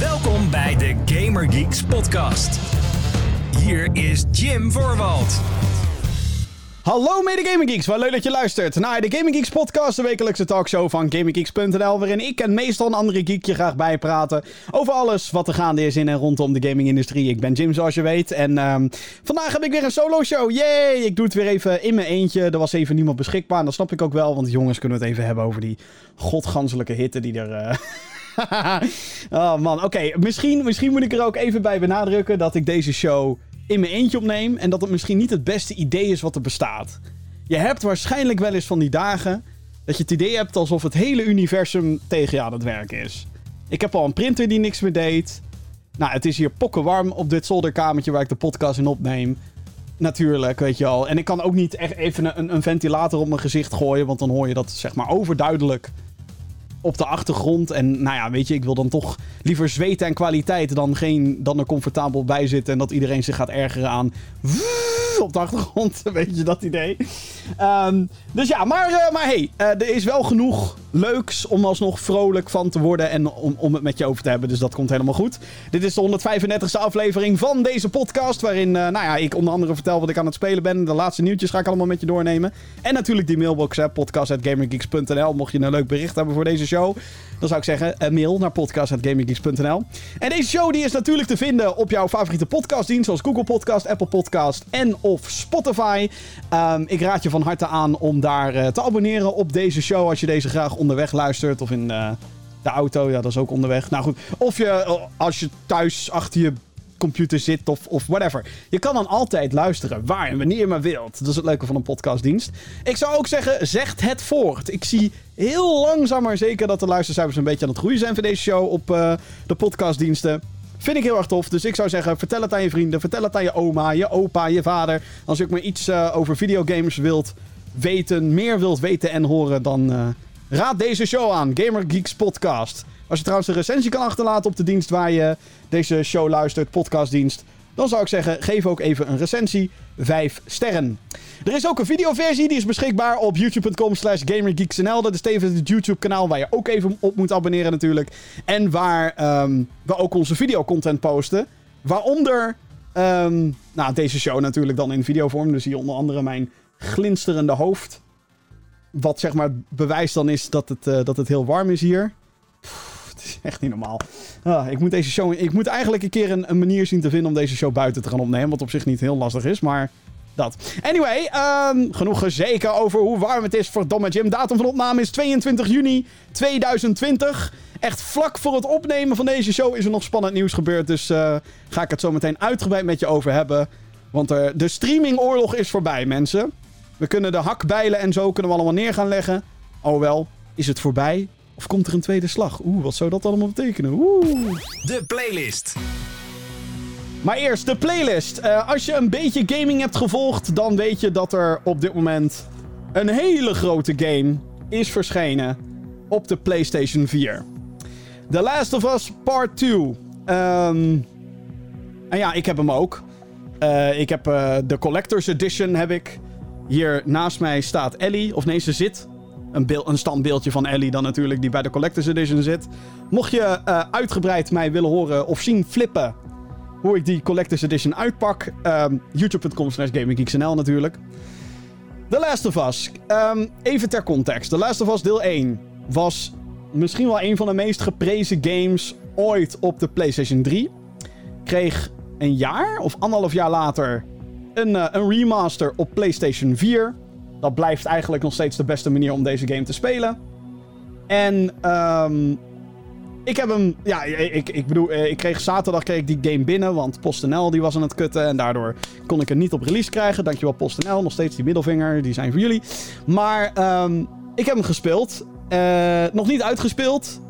Welkom bij de Gamer Geeks podcast. Hier is Jim Voorwald. Hallo mede Gaming Geeks, wat leuk dat je luistert naar de Gaming Geeks podcast, de wekelijkse talkshow van GamingGeeks.nl, waarin ik en meestal een andere geek je graag bijpraten over alles wat er gaande is in en rondom de gaming-industrie. Ik ben Jim, zoals je weet, en ehm, vandaag heb ik weer een solo show. Yay! Ik doe het weer even in mijn eentje. Er was even niemand beschikbaar, en dat snap ik ook wel, want jongens kunnen we het even hebben over die godganselijke hitte die er... eh, oh man, oké. Misschien, misschien moet ik er ook even bij benadrukken dat ik deze show in mijn eentje opneem. En dat het misschien niet het beste idee is wat er bestaat. Je hebt waarschijnlijk wel eens van die dagen dat je het idee hebt alsof het hele universum tegen je aan het werken is. Ik heb al een printer die niks meer deed. Nou, het is hier pokkenwarm op dit zolderkamertje waar ik de podcast in opneem. Natuurlijk, weet je al. En ik kan ook niet echt even een, een ventilator op mijn gezicht gooien, want dan hoor je dat zeg maar overduidelijk op de achtergrond. En nou ja, weet je, ik wil dan toch liever zweten en kwaliteit dan, geen, dan er comfortabel bij zitten. En dat iedereen zich gaat ergeren aan op de achtergrond. Weet je dat idee? Ehm, dus ja, maar, eh, maar hey, eh, er is wel genoeg leuks om alsnog vrolijk van te worden en om, om het met je over te hebben. Dus dat komt helemaal goed. Dit is de 135e aflevering van deze podcast. Waarin uh, nou ja, ik onder andere vertel wat ik aan het spelen ben. De laatste nieuwtjes ga ik allemaal met je doornemen. En natuurlijk die mailbox, podcast.gamergeeks.nl. Mocht je een leuk bericht hebben voor deze show, dan zou ik zeggen een mail naar podcast.gamergeeks.nl. En deze show die is natuurlijk te vinden op jouw favoriete podcastdienst, zoals Google Podcast, Apple Podcast en of Spotify. Um, ik raad je van harte aan om daar uh, te abonneren op deze show als je deze graag onderweg luistert of in uh, de auto. Ja, dat is ook onderweg. Nou goed, of je als je thuis achter je computer zit of, of whatever. Je kan dan altijd luisteren waar en wanneer je maar wilt. Dat is het leuke van een podcastdienst. Ik zou ook zeggen, zegt het voort. Ik zie heel langzaam maar zeker dat de luistercijfers een beetje aan het groeien zijn voor deze show op uh, de podcastdiensten. Vind ik heel erg tof. Dus ik zou zeggen, vertel het aan je vrienden. Vertel het aan je oma, je opa, je vader. Als je ook maar iets uh, over videogames wilt weten, meer wilt weten en horen, dan uh, raad deze show aan. Gamer Geeks Podcast. Als je trouwens een recensie kan achterlaten op de dienst waar je deze show luistert, podcastdienst, dan zou ik zeggen, geef ook even een recensie. 5 sterren. Er is ook een videoversie, die is beschikbaar op youtube.com slash. Dat is tevens het YouTube kanaal waar je ook even op moet abonneren natuurlijk. En waar um, we ook onze videocontent posten. Waaronder um, nou, deze show natuurlijk dan in videovorm. Dus hier onder andere mijn glinsterende hoofd. Wat zeg maar bewijst dan is dat het, uh, dat het heel warm is hier. Echt niet normaal. Ah, ik moet deze show. Ik moet eigenlijk een keer een, manier zien te vinden om deze show buiten te gaan opnemen. Wat op zich niet heel lastig is, maar. Dat. Anyway, um, genoeg gezeken over hoe warm het is voor Domme Jim. Datum van opname is 22 juni 2020. Echt vlak voor het opnemen van deze show is er nog spannend nieuws gebeurd. Dus uh, ga ik het zo meteen uitgebreid met je over hebben. Want uh, de streamingoorlog is voorbij, mensen. We kunnen de hakbijlen en zo kunnen we allemaal neer gaan leggen. Oh wel, is het voorbij? Of komt er een tweede slag? Oeh, wat zou dat allemaal betekenen? Oeh. De playlist. Maar eerst de playlist. Uh, als je een beetje gaming hebt gevolgd, dan weet je dat er op dit moment een hele grote game is verschenen op de PlayStation 4. The Last of Us Part 2. Um, en ja, ik heb hem ook. Uh, ik heb uh, de Collector's Edition heb ik. Hier naast mij staat Ellie. Of nee, ze zit een, beeld, een standbeeldje van Ellie dan natuurlijk, die bij de Collector's Edition zit. Mocht je uh, uitgebreid mij willen horen of zien flippen hoe ik die Collector's Edition uitpak, um, youtube.com slash gaminggeeksnl natuurlijk. The Last of Us. Um, even ter context. The Last of Us deel 1 was misschien wel een van de meest geprezen games ooit op de PlayStation 3. Kreeg een jaar of anderhalf jaar later een, uh, een remaster op PlayStation 4. Dat blijft eigenlijk nog steeds de beste manier om deze game te spelen. En um, ik heb hem... Ja, ik, ik bedoel, ik kreeg zaterdag kreeg ik die game binnen, want PostNL die was aan het kutten. En daardoor kon ik het niet op release krijgen. Dankjewel PostNL, nog steeds die middelvinger, die zijn voor jullie. Maar um, ik heb hem gespeeld. Uh, nog niet uitgespeeld.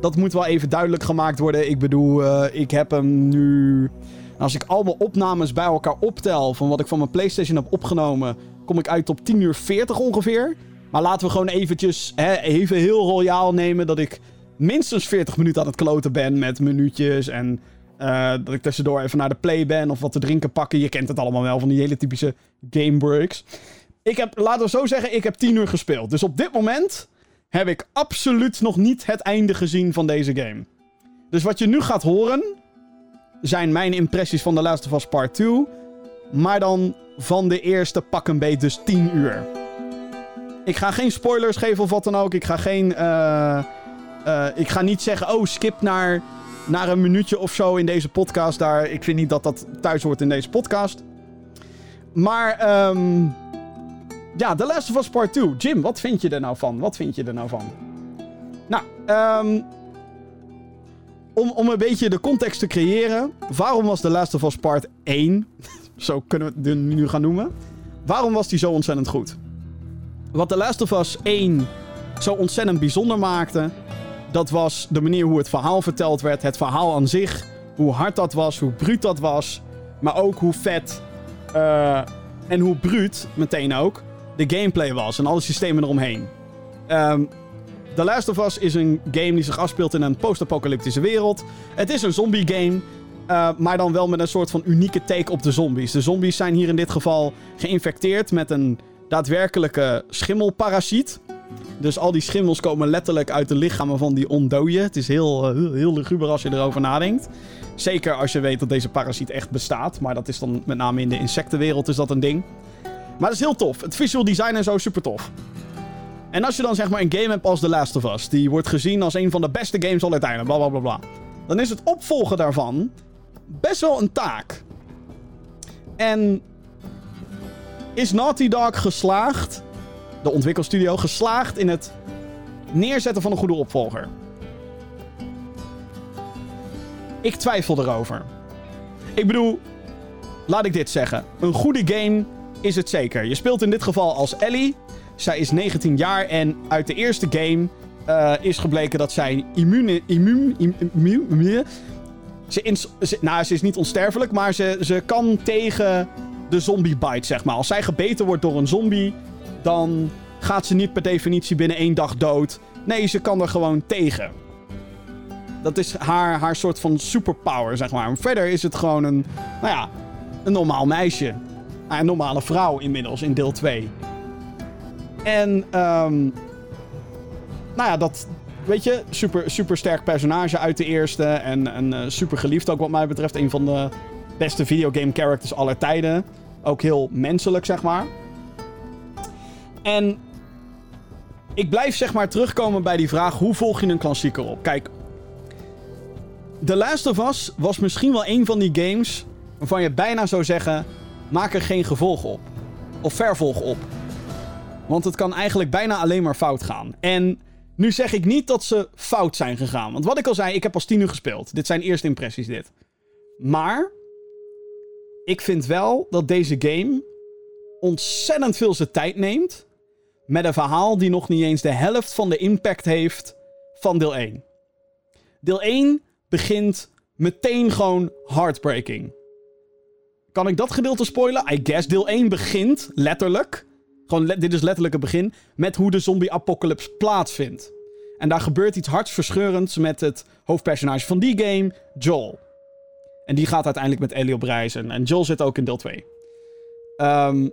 Dat moet wel even duidelijk gemaakt worden. Ik bedoel, uh, ik heb hem nu... Als ik al mijn opnames bij elkaar optel van wat ik van mijn PlayStation heb opgenomen, kom ik uit op 10 uur 40 ongeveer. Maar laten we gewoon eventjes hè, even heel royaal nemen dat ik minstens 40 minuten aan het kloten ben met minuutjes en uh, dat ik tussendoor even naar de play ben of wat te drinken pakken. Je kent het allemaal wel van die hele typische game breaks. Ik heb, laten we zo zeggen, ik heb 10 uur gespeeld. Dus op dit moment heb ik absoluut nog niet het einde gezien van deze game. Dus wat je nu gaat horen zijn mijn impressies van The Last of Us Part 2. Maar dan van de eerste pak een beet, dus 10 uur. Ik ga geen spoilers geven of wat dan ook. Ik ga geen. Uh, uh, ik ga niet zeggen, oh, skip naar, naar een minuutje of zo in deze podcast. Daar, ik vind niet dat dat thuis hoort in deze podcast. Maar, um, ja, The Last of Us Part 2. Jim, wat vind je er nou van? Wat vind je er nou van? Nou, um, om, om een beetje de context te creëren. Waarom was The Last of Us Part 1, zo kunnen we het nu gaan noemen. Waarom was die zo ontzettend goed? Wat The Last of Us 1 zo ontzettend bijzonder maakte, dat was de manier hoe het verhaal verteld werd. Het verhaal aan zich, hoe hard dat was, hoe bruut dat was. Maar ook hoe vet uh, en hoe bruut, meteen ook, de gameplay was en alle systemen eromheen. Um, The Last of Us is een game die zich afspeelt in een post-apocalyptische wereld. Het is een zombie game. Uh, maar dan wel met een soort van unieke take op de zombies. De zombies zijn hier in dit geval geïnfecteerd met een daadwerkelijke schimmelparasiet. Dus al die schimmels komen letterlijk uit de lichamen van die ondoden. Het is heel, uh, heel, heel luguber als je erover nadenkt. Zeker als je weet dat deze parasiet echt bestaat. Maar dat is dan met name in de insectenwereld is dat een ding. Maar dat is heel tof. Het visual design en zo super tof. En als je dan zeg maar een game hebt als The Last of Us, die wordt gezien als een van de beste games al uiteindelijk, bla bla bla bla. Dan is het opvolgen daarvan best wel een taak. En is Naughty Dog geslaagd, de ontwikkelstudio, geslaagd in het neerzetten van een goede opvolger? Ik twijfel erover. Ik bedoel, laat ik dit zeggen. Een goede game is het zeker. Je speelt in dit geval als Ellie. Zij is 19 jaar en uit de eerste game uh, is gebleken dat zij immuun... Immuun... Immuun... Ze, nou, ze is niet onsterfelijk, maar ze, ze kan tegen de zombie bite, zeg maar. Als zij gebeten wordt door een zombie, dan gaat ze niet per definitie binnen één dag dood. Nee, ze kan er gewoon tegen. Dat is haar, haar soort van superpower, zeg maar. verder is het gewoon een, nou ja, een normaal meisje. Een normale vrouw inmiddels in deel 2. En, um, nou ja, dat, weet je, super, super sterk personage uit de eerste. En, en uh, super geliefd ook wat mij betreft. Een van de beste videogame characters aller tijden. Ook heel menselijk, zeg maar. En ik blijf zeg maar terugkomen bij die vraag: hoe volg je een klassieker op? Kijk, The Last of Us was misschien wel een van die games waarvan je bijna zou zeggen: maak er geen gevolg op. Of vervolg op. Want het kan eigenlijk bijna alleen maar fout gaan. En nu zeg ik niet dat ze fout zijn gegaan. Want wat ik al zei, ik heb pas tien uur gespeeld. Dit zijn eerste impressies, dit. Maar ik vind wel dat deze game ontzettend veel zijn tijd neemt. Met een verhaal die nog niet eens de helft van de impact heeft van deel 1. Deel 1 begint meteen gewoon heartbreaking. Kan ik dat gedeelte spoilen? I guess. Deel 1 begint letterlijk gewoon, dit is letterlijk het begin. Met hoe de zombie-apocalypse plaatsvindt. En daar gebeurt iets hartverscheurends met het hoofdpersonage van die game, Joel. En die gaat uiteindelijk met Ellie op reis. En, Joel zit ook in deel 2. Um, ehm,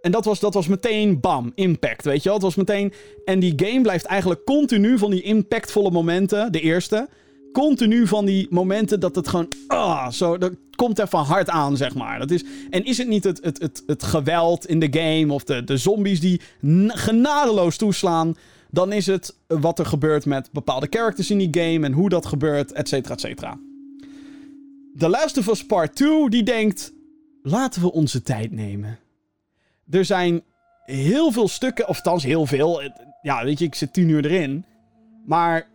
en dat was, dat was meteen bam, impact, weet je wel. Het was meteen... En die game blijft eigenlijk continu van die impactvolle momenten, de eerste continu van die momenten dat het gewoon. Ah, zo, dat komt even hard aan, zeg maar. Dat is, en is het niet het, het, het, het geweld in de game of de, de zombies die genadeloos toeslaan? Dan is het wat er gebeurt met bepaalde characters in die game en hoe dat gebeurt, et cetera, et cetera. The Last of Us Part 2 die denkt: laten we onze tijd nemen. Er zijn heel veel stukken, of althans heel veel. Ja, weet je, ik zit tien uur erin. Maar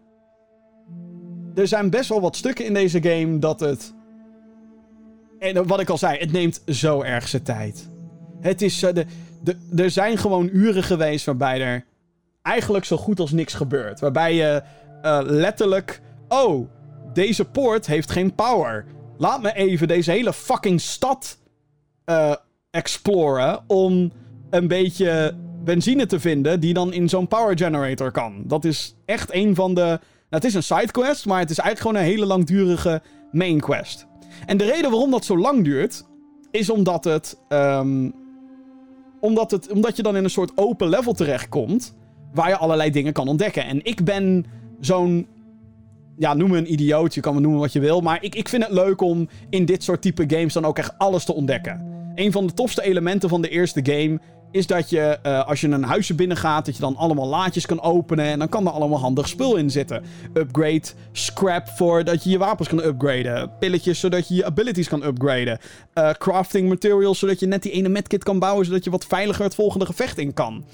er zijn best wel wat stukken in deze game dat het. En wat ik al zei, het neemt zo erg zijn tijd. Het is. De, de, er zijn gewoon uren geweest waarbij er eigenlijk zo goed als niks gebeurt. Waarbij je uh, letterlijk. Oh, deze poort heeft geen power. Laat me even deze hele fucking stad uh, exploren. Om een beetje benzine te vinden die dan in zo'n power generator kan. Dat is echt een van de nou, het is een sidequest, maar het is eigenlijk gewoon een hele langdurige main quest. En de reden waarom dat zo lang duurt, is omdat het. Um, omdat, het omdat je dan in een soort open level terechtkomt. Waar je allerlei dingen kan ontdekken. En ik ben zo'n ja, noem me een idioot. Je kan me noemen wat je wil. Maar ik, ik vind het leuk om in dit soort type games dan ook echt alles te ontdekken. Een van de tofste elementen van de eerste game is dat je, uh, als je een huisje binnengaat, dat je dan allemaal laadjes kan openen. En dan kan er allemaal handig spul in zitten. Upgrade scrap voor dat je je wapens kan upgraden. Pilletjes zodat je je abilities kan upgraden. Uh, crafting materials zodat je net die ene medkit kan bouwen, zodat je wat veiliger het volgende gevecht in kan.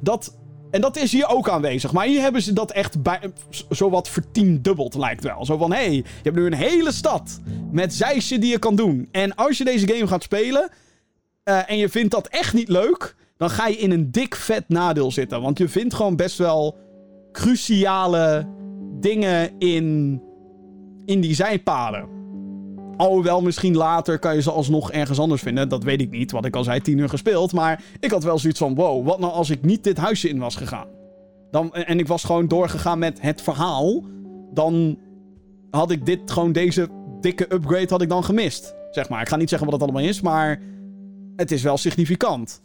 Dat en dat is hier ook aanwezig. Maar hier hebben ze dat echt bij, zowat vertiendubbeld, lijkt wel. Zo van, hé, hey, je hebt nu een hele stad met zeisje die je kan doen. En als je deze game gaat spelen uh, en je vindt dat echt niet leuk... dan ga je in een dik vet nadeel zitten. Want je vindt gewoon best wel cruciale dingen in, in die zijpaden. Alhoewel, misschien later kan je ze alsnog ergens anders vinden. Dat weet ik niet, wat ik al zei, tien uur gespeeld. Maar ik had wel zoiets van, wow, wat nou als ik niet dit huisje in was gegaan? Dan, en ik was gewoon doorgegaan met het verhaal. Dan had ik dit, gewoon deze dikke upgrade had ik dan gemist. Zeg maar. Ik ga niet zeggen wat het allemaal is, maar het is wel significant.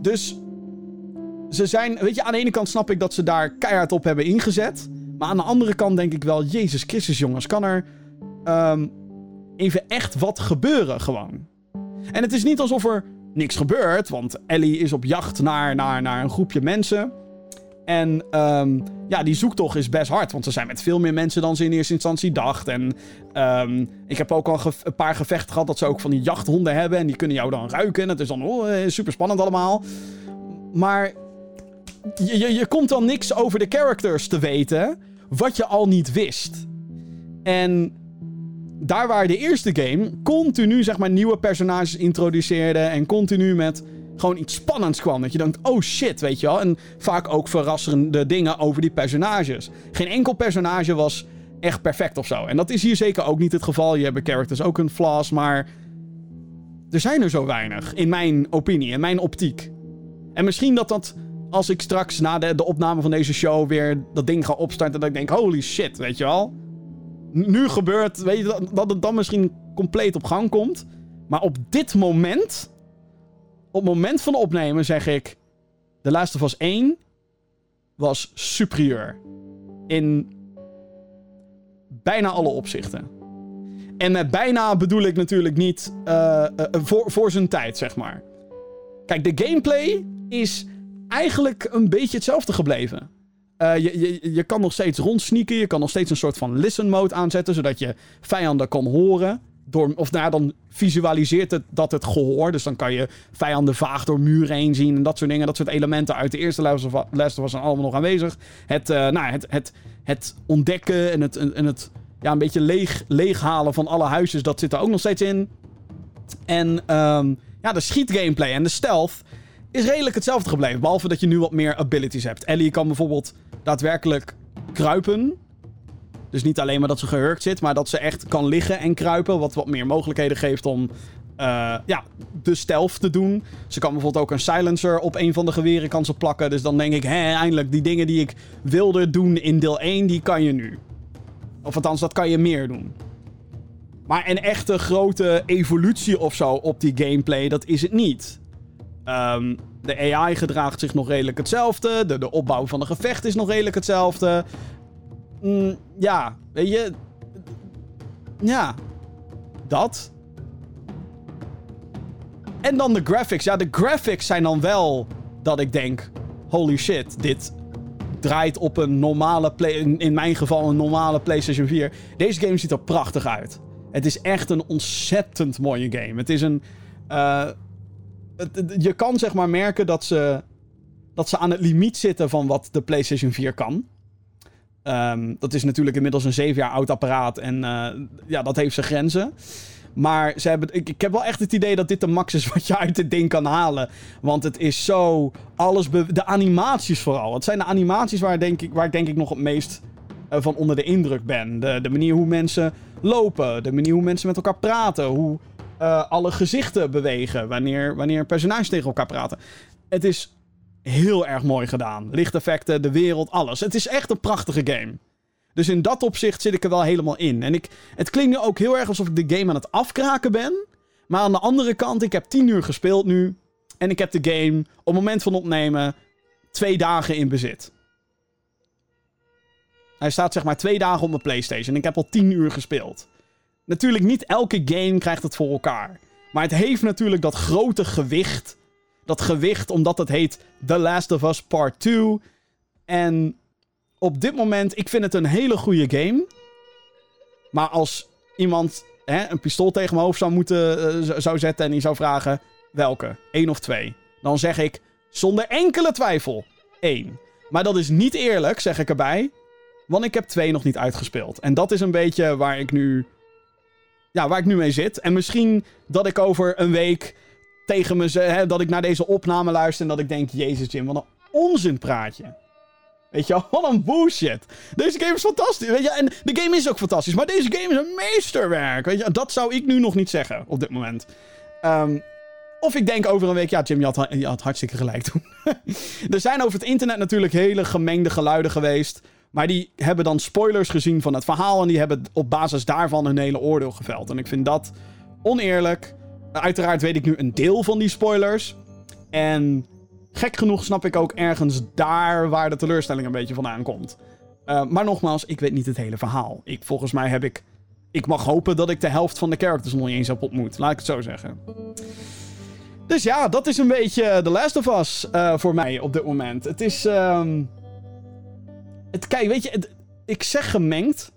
Dus ze zijn, weet je, aan de ene kant snap ik dat ze daar keihard op hebben ingezet. Maar aan de andere kant denk ik wel, Jezus Christus jongens, kan er... Um, even echt wat gebeuren gewoon. En het is niet alsof er niks gebeurt, want Ellie is op jacht naar, naar, naar een groepje mensen. En um, ja, die zoektocht is best hard, want ze zijn met veel meer mensen dan ze in eerste instantie dacht. En um, ik heb ook al een paar gevechten gehad dat ze ook van die jachthonden hebben en die kunnen jou dan ruiken. Het is dan oh, eh, super spannend allemaal. Maar je, je, je komt dan niks over de characters te weten wat je al niet wist. En daar waar de eerste game continu zeg maar nieuwe personages introduceerde en continu met gewoon iets spannends kwam. Dat je denkt, oh shit, weet je wel. En vaak ook verrassende dingen over die personages. Geen enkel personage was echt perfect of zo. En dat is hier zeker ook niet het geval. Je hebt characters ook een flaws, maar er zijn er zo weinig. In mijn opinie, in mijn optiek. En misschien dat dat, als ik straks na de, de opname van deze show weer dat ding ga opstarten, dat ik denk, holy shit, weet je wel nu gebeurt, weet je, dat, dat het dan misschien compleet op gang komt. Maar op dit moment, op het moment van opnemen, zeg ik... De Last of Us 1 was superieur. In bijna alle opzichten. En met bijna bedoel ik natuurlijk niet uh, uh, voor, voor zijn tijd, zeg maar. Kijk, de gameplay is eigenlijk een beetje hetzelfde gebleven. Uh, je, je, je kan nog steeds rondsneaken. Je kan nog steeds een soort van listen mode aanzetten. Zodat je vijanden kan horen. Door, of nou, dan visualiseert het dat het gehoor. Dus dan kan je vijanden vaag door muren heen zien. En dat soort dingen. Dat soort elementen uit de eerste of Us zijn allemaal nog aanwezig. Het, uh, nou, het, het, het ontdekken en het, en het ja, een beetje leeg, leeghalen van alle huisjes. Dat zit er ook nog steeds in. En um, ja, de schietgameplay en de stealth is redelijk hetzelfde gebleven. Behalve dat je nu wat meer abilities hebt. Ellie kan bijvoorbeeld daadwerkelijk kruipen. Dus niet alleen maar dat ze gehurkt zit, maar dat ze echt kan liggen en kruipen. Wat wat meer mogelijkheden geeft om uh, ja, de stealth te doen. Ze kan bijvoorbeeld ook een silencer op een van de geweren kan ze plakken. Dus dan denk ik, hé, eindelijk die dingen die ik wilde doen in deel 1, die kan je nu. Of althans, dat kan je meer doen. Maar een echte grote evolutie of zo op die gameplay, dat is het niet. Um, de AI gedraagt zich nog redelijk hetzelfde. De, de opbouw van de gevecht is nog redelijk hetzelfde. Mm, ja, weet je. Ja. Dat. En dan de graphics. Ja, de graphics zijn dan wel dat ik denk: holy shit, dit draait op een normale. Play in, mijn geval een normale PlayStation 4. Deze game ziet er prachtig uit. Het is echt een ontzettend mooie game. Het is een. Uh, je kan zeg maar merken dat ze, dat ze aan het limiet zitten van wat de PlayStation 4 kan. Um, dat is natuurlijk inmiddels een zeven jaar oud apparaat en uh, ja, dat heeft zijn grenzen. Maar ze hebben, ik, ik heb wel echt het idee dat dit de max is wat je uit dit ding kan halen. Want het is zo. Alles. De animaties vooral. Het zijn de animaties waar, denk ik, waar ik denk ik nog het meest uh, van onder de indruk ben. De, de manier hoe mensen lopen. De manier hoe mensen met elkaar praten. Hoe uh, alle gezichten bewegen wanneer, wanneer personages tegen elkaar praten. Het is heel erg mooi gedaan. Lichteffecten, de wereld, alles. Het is echt een prachtige game. Dus in dat opzicht zit ik er wel helemaal in. En ik, het klinkt nu ook heel erg alsof ik de game aan het afkraken ben. Maar aan de andere kant, ik heb 10 uur gespeeld nu. En ik heb de game op het moment van opnemen twee dagen in bezit. Hij staat zeg maar twee dagen op mijn PlayStation. Ik heb al tien uur gespeeld. Natuurlijk, niet elke game krijgt het voor elkaar. Maar het heeft natuurlijk dat grote gewicht. Dat gewicht omdat het heet The Last of Us Part 2. En op dit moment, ik vind het een hele goede game. Maar als iemand hè, een pistool tegen mijn hoofd zou moeten uh, zou zetten en die zou vragen welke, één of twee, dan zeg ik zonder enkele twijfel één. Maar dat is niet eerlijk, zeg ik erbij, want ik heb twee nog niet uitgespeeld. En dat is een beetje waar ik nu, ja, waar ik nu mee zit. En misschien dat ik over een week tegen me, dat ik naar deze opname luister en dat ik denk, jezus Jim, wat een onzin praatje. Weet je, wat een bullshit. Deze game is fantastisch. Weet je, en de game is ook fantastisch. Maar deze game is een meesterwerk. Weet je, dat zou ik nu nog niet zeggen op dit moment. Um, of ik denk over een week, ja, Jim, je had, je had hartstikke gelijk toen. er zijn over het internet natuurlijk hele gemengde geluiden geweest. Maar die hebben dan spoilers gezien van het verhaal. En die hebben op basis daarvan hun hele oordeel geveld. En ik vind dat oneerlijk. Uiteraard weet ik nu een deel van die spoilers. En gek genoeg snap ik ook ergens daar waar de teleurstelling een beetje vandaan komt. Uh, maar nogmaals, ik weet niet het hele verhaal. Ik, volgens mij heb ik. Ik mag hopen dat ik de helft van de characters nog niet eens heb ontmoet. Laat ik het zo zeggen. Dus ja, dat is een beetje The Last of Us uh, voor mij op dit moment. Het is. Um... Het, kijk, weet je, ik zeg gemengd.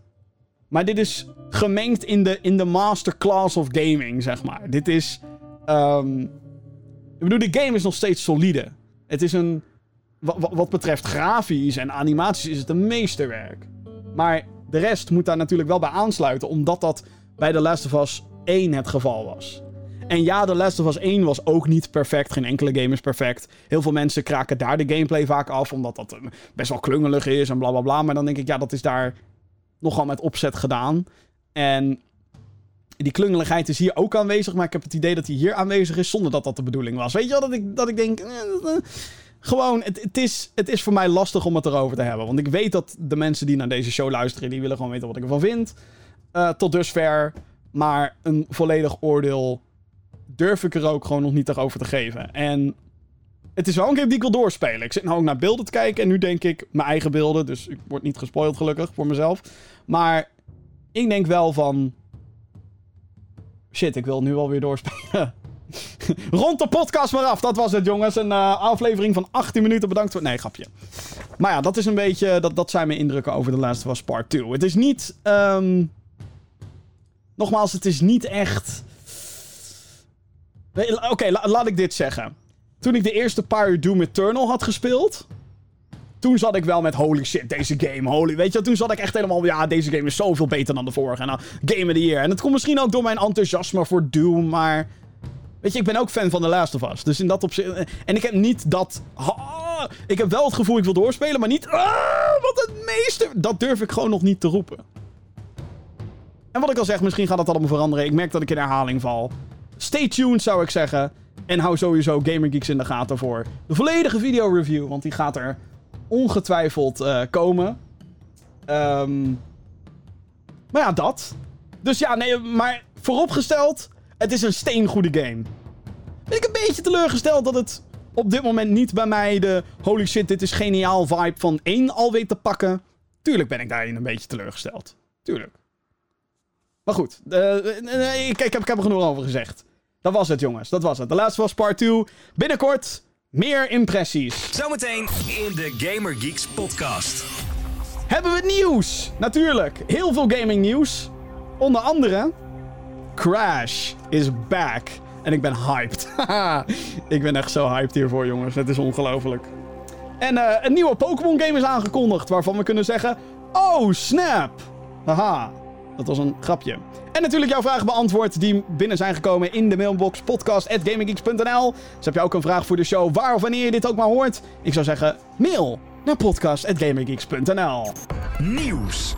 Maar dit is gemengd in de, in de masterclass of gaming, zeg maar. Dit is. Um... Ik bedoel, de game is nog steeds solide. Het is een. Wat, betreft grafisch en animaties is het een meesterwerk. Maar de rest moet daar natuurlijk wel bij aansluiten, omdat dat bij The Last of Us 1 het geval was. En ja, The Last of Us 1 was ook niet perfect. Geen enkele game is perfect. Heel veel mensen kraken daar de gameplay vaak af, omdat dat best wel klungelig is en bla bla bla. Maar dan denk ik, ja, dat is daar nogal met opzet gedaan. En die klungeligheid is hier ook aanwezig, maar ik heb het idee dat die hier aanwezig is zonder dat dat de bedoeling was. Weet je wel, dat ik, dat ik denk. Eh, eh, gewoon, het, het, is, het is voor mij lastig om het erover te hebben. Want ik weet dat de mensen die naar deze show luisteren, die willen gewoon weten wat ik ervan vind. Uh, tot dusver. Maar een volledig oordeel durf ik er ook gewoon nog niet over te geven. En het is wel een game die ik wil doorspelen. Ik zit nou ook naar beelden te kijken en nu denk ik mijn eigen beelden. Dus ik word niet gespoild gelukkig voor mezelf. Maar ik denk wel van... Shit, ik wil nu alweer doorspelen. Rond de podcast maar af. Dat was het, jongens. Een uh, aflevering van 18 minuten. Bedankt voor... Nee, grapje. Maar ja, dat is een beetje... Dat, dat zijn mijn indrukken over de laatste was part 2. Het is niet... Um... Nogmaals, het is niet echt... Oké, laat ik dit zeggen. Toen ik de eerste paar uur Doom Eternal had gespeeld... Toen zat ik wel met holy shit, deze game, holy... Weet je, toen zat ik echt helemaal... Ja, deze game is zoveel beter dan de vorige. Nou, Game of the Year. En het komt misschien ook door mijn enthousiasme voor Doom, maar... Weet je, ik ben ook fan van The Last of Us. Dus in dat opzicht... En ik heb niet dat... ik heb wel het gevoel ik wil doorspelen, maar niet... Ah, wat het meeste... Dat durf ik gewoon nog niet te roepen. En wat ik al zeg, misschien gaat dat allemaal veranderen. Ik merk dat ik in herhaling val. Stay tuned, zou ik zeggen. En hou sowieso GamerGeeks in de gaten voor de volledige video-review. Want die gaat er ongetwijfeld uh, komen. Um, maar ja, dat. Dus ja, nee, maar vooropgesteld, het is een steengoede game. Ben ik een beetje teleurgesteld dat het op dit moment niet bij mij de holy shit, dit is geniaal vibe van één al weet te pakken. Tuurlijk ben ik daarin een beetje teleurgesteld. Tuurlijk. Maar goed, uh, ik, ik, heb, ik heb er genoeg over gezegd. Dat was het, jongens. Dat was het. De laatste was part 2. Binnenkort meer impressies. Zometeen in de Gamer Geeks podcast. Hebben we nieuws? Natuurlijk. Heel veel gaming nieuws. Onder andere... Crash is back. En ik ben hyped. ik ben echt zo hyped hiervoor, jongens. Het is ongelooflijk. En uh, een nieuwe Pokémon game is aangekondigd. Waarvan we kunnen zeggen... Oh, snap. Haha. Dat was een grapje. En natuurlijk jouw vragen beantwoord die binnen zijn gekomen in de mailbox podcast.gaminggeeks.nl. Dus heb je ook een vraag voor de show waar of wanneer je dit ook maar hoort? Ik zou zeggen, mail naar podcast.gaminggeeks.nl. Nieuws.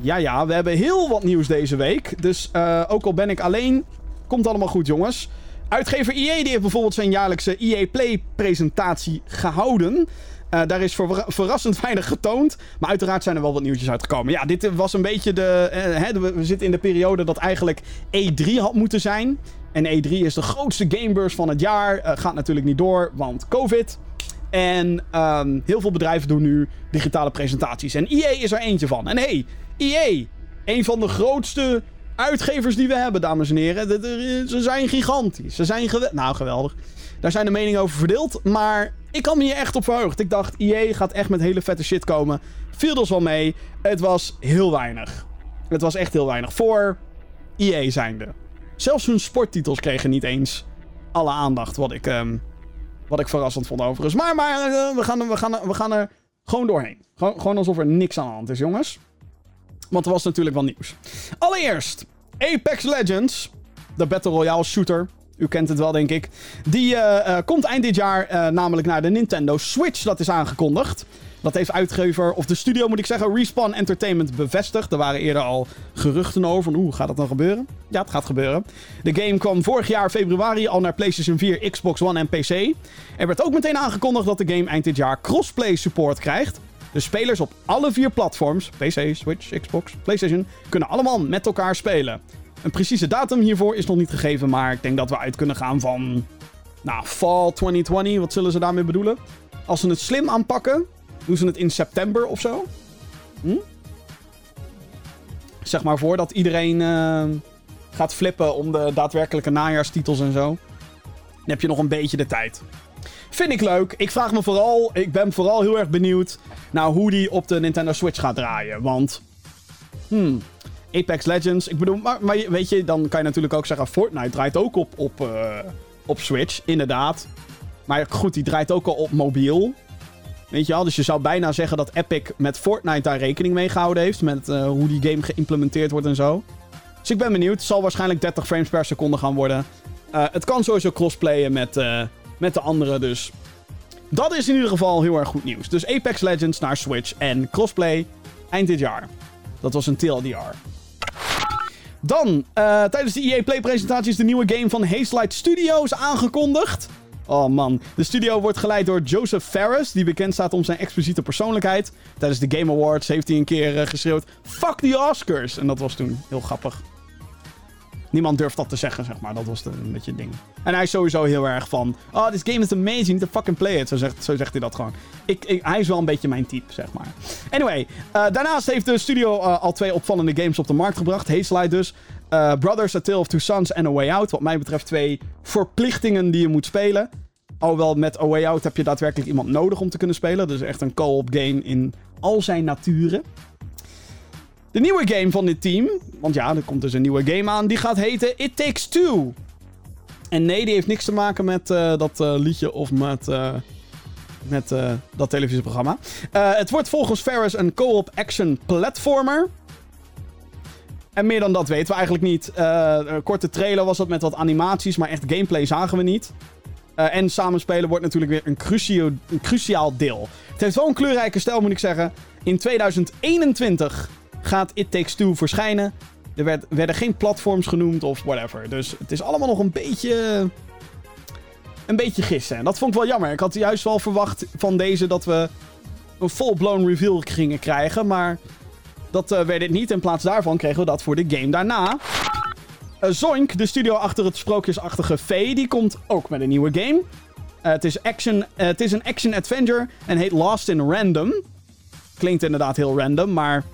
Ja, ja, we hebben heel wat nieuws deze week. Dus uh, ook al ben ik alleen, komt allemaal goed, jongens. Uitgever EA die heeft bijvoorbeeld zijn jaarlijkse EA Play presentatie gehouden. Uh, daar is verrassend weinig getoond. Maar uiteraard zijn er wel wat nieuwtjes uitgekomen. Ja, dit was een beetje de. Uh, hè, we zitten in de periode dat eigenlijk E3 had moeten zijn. En E3 is de grootste gamebeurs van het jaar. Gaat natuurlijk niet door, want COVID. En ehm, heel veel bedrijven doen nu digitale presentaties. En EA is er eentje van. En hey, EA, een van de grootste uitgevers die we hebben, dames en heren. Ze zijn gigantisch. Ze zijn geweldig. Nou, geweldig. Daar zijn de meningen over verdeeld. Maar ik kan me hier echt op verheugd. Ik dacht, EA gaat echt met hele vette shit komen. Viel dus wel mee. Het was heel weinig. Het was echt heel weinig. Voor EA zijnde. Zelfs hun sporttitels kregen niet eens alle aandacht. Wat ik, um, wat ik verrassend vond overigens. Maar, maar uh, we, gaan, we, gaan, we gaan er gewoon doorheen. Gewoon, gewoon alsof er niks aan de hand is, jongens. Want er was natuurlijk wel nieuws. Allereerst, Apex Legends. De Battle Royale shooter. U kent het wel, denk ik. Die uh, uh, komt eind dit jaar uh, namelijk naar de Nintendo Switch. Dat is aangekondigd. Dat heeft uitgever, of de studio moet ik zeggen, Respawn Entertainment bevestigd. Er waren eerder al geruchten over. Hoe gaat dat dan gebeuren? Ja, het gaat gebeuren. De game kwam vorig jaar februari al naar PlayStation 4, Xbox One en PC. Er werd ook meteen aangekondigd dat de game eind dit jaar crossplay support krijgt. De spelers op alle vier platforms, PC, Switch, Xbox, PlayStation, kunnen allemaal met elkaar spelen. Een precieze datum hiervoor is nog niet gegeven, maar ik denk dat we uit kunnen gaan van. Nou, fall 2020. Wat zullen ze daarmee bedoelen? Als ze het slim aanpakken, doen ze het in september of zo. Hm? Zeg maar voordat iedereen uh, gaat flippen om de daadwerkelijke najaarstitels en zo. Dan heb je nog een beetje de tijd. Vind ik leuk. Ik vraag me vooral, ik ben vooral heel erg benieuwd naar hoe die op de Nintendo Switch gaat draaien. Want, hmm, Apex Legends, ik bedoel, maar, maar weet je, dan kan je natuurlijk ook zeggen, Fortnite draait ook op, op, uh, op Switch, inderdaad. Maar goed, die draait ook al op mobiel. Weet je wel, dus je zou bijna zeggen dat Epic met Fortnite daar rekening mee gehouden heeft. Met uh, hoe die game geïmplementeerd wordt en zo. Dus ik ben benieuwd. Het zal waarschijnlijk 30 frames per seconde gaan worden. Uh, het kan sowieso crossplayen met, met de andere, dus... Dat is in ieder geval heel erg goed nieuws. Dus Apex Legends naar Switch en crossplay eind dit jaar. Dat was een TLDR. Dan, tijdens de EA Play presentatie is de nieuwe game van Hazelight Studios aangekondigd. Oh man. De studio wordt geleid door Joseph Ferris, die bekend staat om zijn expliciete persoonlijkheid. Tijdens de Game Awards heeft hij een keer uh, geschreeuwd: Fuck the Oscars! En dat was toen heel grappig. Niemand durft dat te zeggen, zeg maar. Dat was de, een beetje ding. En hij is sowieso heel erg van... Oh, this game is amazing. To fucking play it. Zo zegt, zo zegt hij dat gewoon. Ik, ik, hij is wel een beetje mijn type, zeg maar. Anyway. Uh, daarnaast heeft de studio uh, al twee opvallende games op de markt gebracht. Hazelight dus. Uh, Brothers, A Tale of Two Sons en A Way Out. Wat mij betreft twee verplichtingen die je moet spelen. Alhoewel met A Way Out heb je daadwerkelijk iemand nodig om te kunnen spelen. Dus echt een co-op game in al zijn naturen. De nieuwe game van dit team, want ja, er komt dus een nieuwe game aan, die gaat heten It Takes Two. En nee, die heeft niks te maken met uh, dat uh, liedje of met, uh, met dat televisieprogramma. het wordt volgens Ferris een co-op action platformer. En meer dan dat weten we eigenlijk niet. korte trailer was dat met wat animaties, maar echt gameplay zagen we niet. En samenspelen wordt natuurlijk weer een cruciaal deel. Het heeft wel een kleurrijke stijl, moet ik zeggen. In 2021 gaat It Takes Two verschijnen. Er werd, werden geen platforms genoemd of whatever. Dus het is allemaal nog een beetje... Een beetje gissen. En dat vond ik wel jammer. Ik had juist wel verwacht van deze dat we een full-blown reveal gingen krijgen. Maar dat uh, werd het niet. In plaats daarvan kregen we dat voor de game daarna. Uh, Zoink, de studio achter het sprookjesachtige V, die komt ook met een nieuwe game. Uh, het, is action, het is een action-adventure en heet Lost in Random. Klinkt inderdaad heel random, maar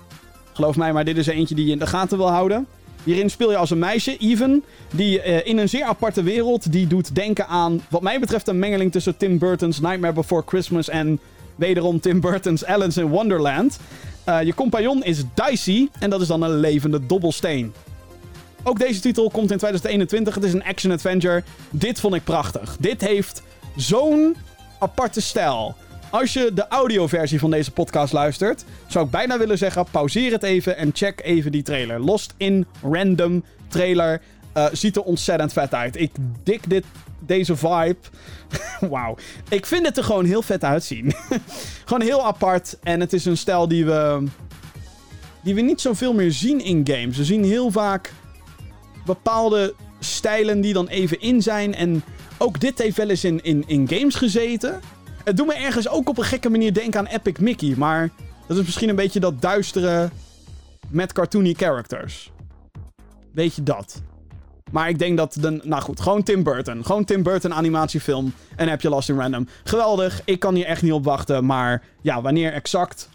geloof mij, maar dit is eentje die je in de gaten wil houden. Hierin speel je als een meisje, Even, die in een zeer aparte wereld, die doet denken aan, wat mij betreft, een mengeling tussen Tim Burton's Nightmare Before Christmas en wederom Tim Burton's Alice in Wonderland. je compagnon is Dicey en dat is dan een levende dobbelsteen. Ook deze titel komt in 2021. Het is een action-adventure. Dit vond ik prachtig. Dit heeft zo'n aparte stijl. Als je de audioversie van deze podcast luistert, zou ik bijna willen zeggen: pauzeer het even en check even die trailer. Lost in Random trailer. Uh, ziet er ontzettend vet uit. Ik dik dit, deze vibe. Wauw. Ik vind het er gewoon heel vet uitzien. gewoon heel apart. En het is een stijl die we. die we niet zoveel meer zien in games. We zien heel vaak bepaalde stijlen die dan even in zijn. En ook dit heeft wel eens in, in, in games gezeten. Het doet me ergens ook op een gekke manier denken aan Epic Mickey. Maar dat is misschien een beetje dat duistere met cartoony characters. Weet je dat? Maar ik denk dat de... Nou goed, gewoon Tim Burton. Gewoon Tim Burton animatiefilm. En heb je Lost in Random. Geweldig. Ik kan hier echt niet op wachten. Maar ja, wanneer exact...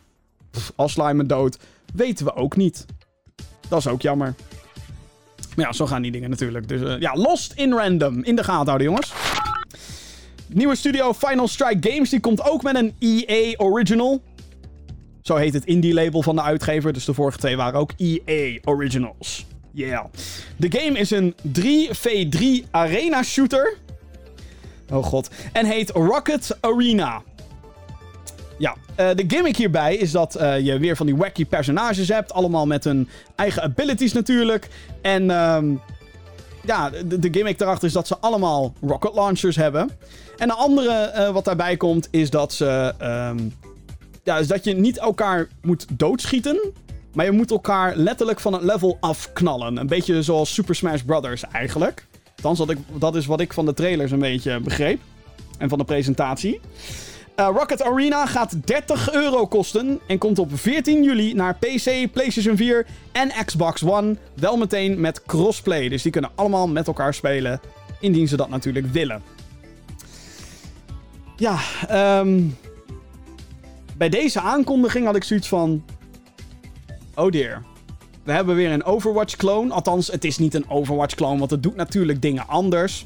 Als Slime dood... Weten we ook niet. Dat is ook jammer. Maar ja, zo gaan die dingen natuurlijk. Dus uh, ja, Lost in Random. In de gaten houden, jongens. Nieuwe studio Final Strike Games. Die komt ook met een EA Original. Zo heet het indie label van de uitgever. Dus de vorige twee waren ook EA Originals. Yeah. De game is een 3v3 arena shooter. Oh god. En heet Rocket Arena. Ja, uh, de gimmick hierbij is dat uh, je weer van die wacky personages hebt. Allemaal met hun eigen abilities natuurlijk. En um, ja, de, gimmick daarachter is dat ze allemaal rocket launchers hebben. En een andere uh, wat daarbij komt is dat ze... Um, ja, is dat je niet elkaar moet doodschieten. Maar je moet elkaar letterlijk van het level afknallen. Een beetje zoals Super Smash Brothers eigenlijk. Althans, dat, ik, dat is wat ik van de trailers een beetje begreep. En van de presentatie. Uh, Rocket Arena gaat 30 euro kosten en komt op 14 juli naar PC, PlayStation 4 en Xbox One. Wel meteen met crossplay, dus die kunnen allemaal met elkaar spelen, indien ze dat natuurlijk willen. Ja, um, bij deze aankondiging had ik zoiets van... Oh dear. We hebben weer een Overwatch-clone. Althans, het is niet een Overwatch-clone, want het doet natuurlijk dingen anders.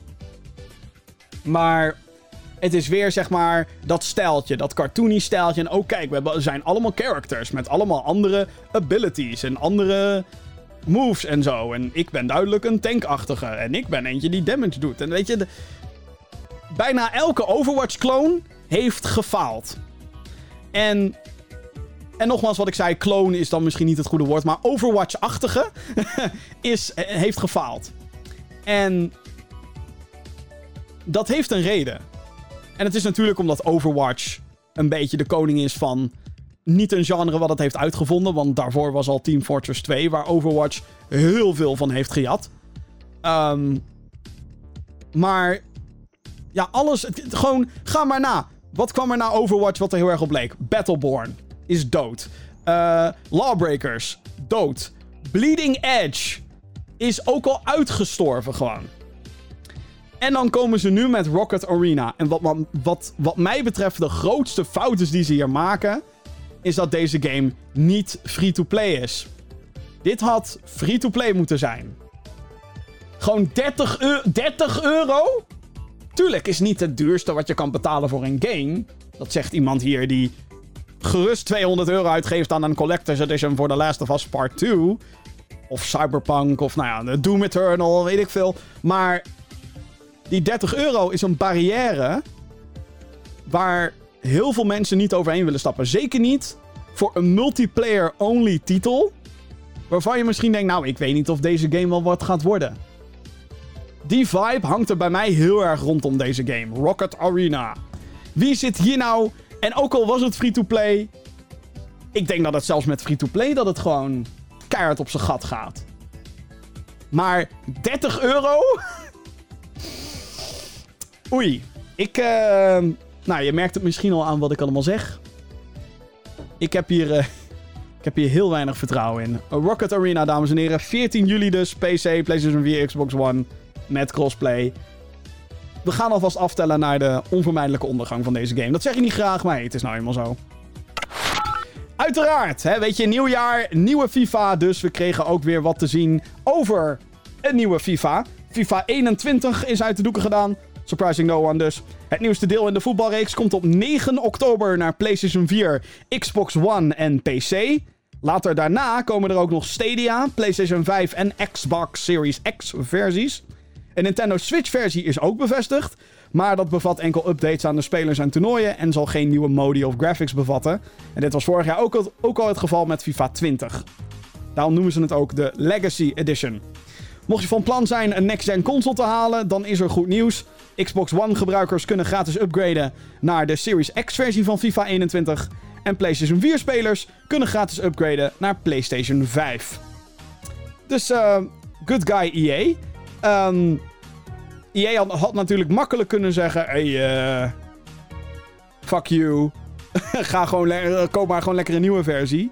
Maar het is weer, zeg maar, dat stijltje, dat cartoony stijltje. En oh kijk, we zijn allemaal characters met allemaal andere abilities en andere moves en zo. En ik ben duidelijk een tankachtige. En ik ben eentje die damage doet. En weet je, bijna elke Overwatch-clone heeft gefaald. En, en nogmaals, wat ik zei, clone is dan misschien niet het goede woord, maar Overwatch-achtige is, heeft gefaald. En dat heeft een reden. En het is natuurlijk omdat Overwatch een beetje de koning is van niet een genre wat het heeft uitgevonden, want daarvoor was al Team Fortress 2, waar Overwatch heel veel van heeft gejat. Um, maar ja, alles. Gewoon, ga maar na. Wat kwam er na Overwatch wat er heel erg op leek? Battleborn is dood. Uh, Lawbreakers, dood. Bleeding Edge is ook al uitgestorven gewoon. En dan komen ze nu met Rocket Arena. En wat, wat, wat, mij betreft de grootste fout is die ze hier maken... is dat deze game niet free-to-play is. Dit had free-to-play moeten zijn. Gewoon 30, eu 30 euro? Tuurlijk is niet het duurste wat je kan betalen voor een game. Dat zegt iemand hier die gerust 200 euro uitgeeft aan een Collector's Edition voor The Last of Us Part 2. Of Cyberpunk, of nou ja, Doom Eternal, weet ik veel. Maar die 30 euro is een barrière waar heel veel mensen niet overheen willen stappen. Zeker niet voor een multiplayer-only titel. Waarvan je misschien denkt, nou, ik weet niet of deze game wel wat gaat worden. Die vibe hangt er bij mij heel erg rondom deze game. Rocket Arena. Wie zit hier nou... En ook al was het free-to-play... Ik denk dat het zelfs met free-to-play dat het gewoon keihard op zijn gat gaat. Maar 30 euro? Oei. Ik... Uh... Nou, je merkt het misschien al aan wat ik allemaal zeg. Ik heb hier... Uh... Ik heb hier heel weinig vertrouwen in. Rocket Arena, dames en heren. 14 juli dus. PC, PlayStation 4, Xbox One met crossplay. We gaan alvast aftellen naar de onvermijdelijke ondergang van deze game. Dat zeg je niet graag, maar het is nou eenmaal zo. Uiteraard, hè, weet je, nieuw jaar, nieuwe FIFA. Dus we kregen ook weer wat te zien over een nieuwe FIFA. FIFA 21 is uit de doeken gedaan. Surprising no one dus. Het nieuwste deel in de voetbalreeks komt op 9 oktober naar PlayStation 4, Xbox One en PC. Later daarna komen er ook nog Stadia, PlayStation 5 en Xbox Series X versies. Een Nintendo Switch versie is ook bevestigd. Maar dat bevat enkel updates aan de spelers en toernooien. En zal geen nieuwe modi of graphics bevatten. En dit was vorig jaar ook al, ook al het geval met FIFA 20. Daarom noemen ze het ook de Legacy Edition. Mocht je van plan zijn een next-gen console te halen, dan is er goed nieuws. Xbox One gebruikers kunnen gratis upgraden naar de Series X versie van FIFA 21. En PlayStation 4 spelers kunnen gratis upgraden naar PlayStation 5. Dus uh, good guy EA. EA had, had, natuurlijk makkelijk kunnen zeggen: hey, uh, fuck you. Ga gewoon koop maar gewoon lekker een nieuwe versie.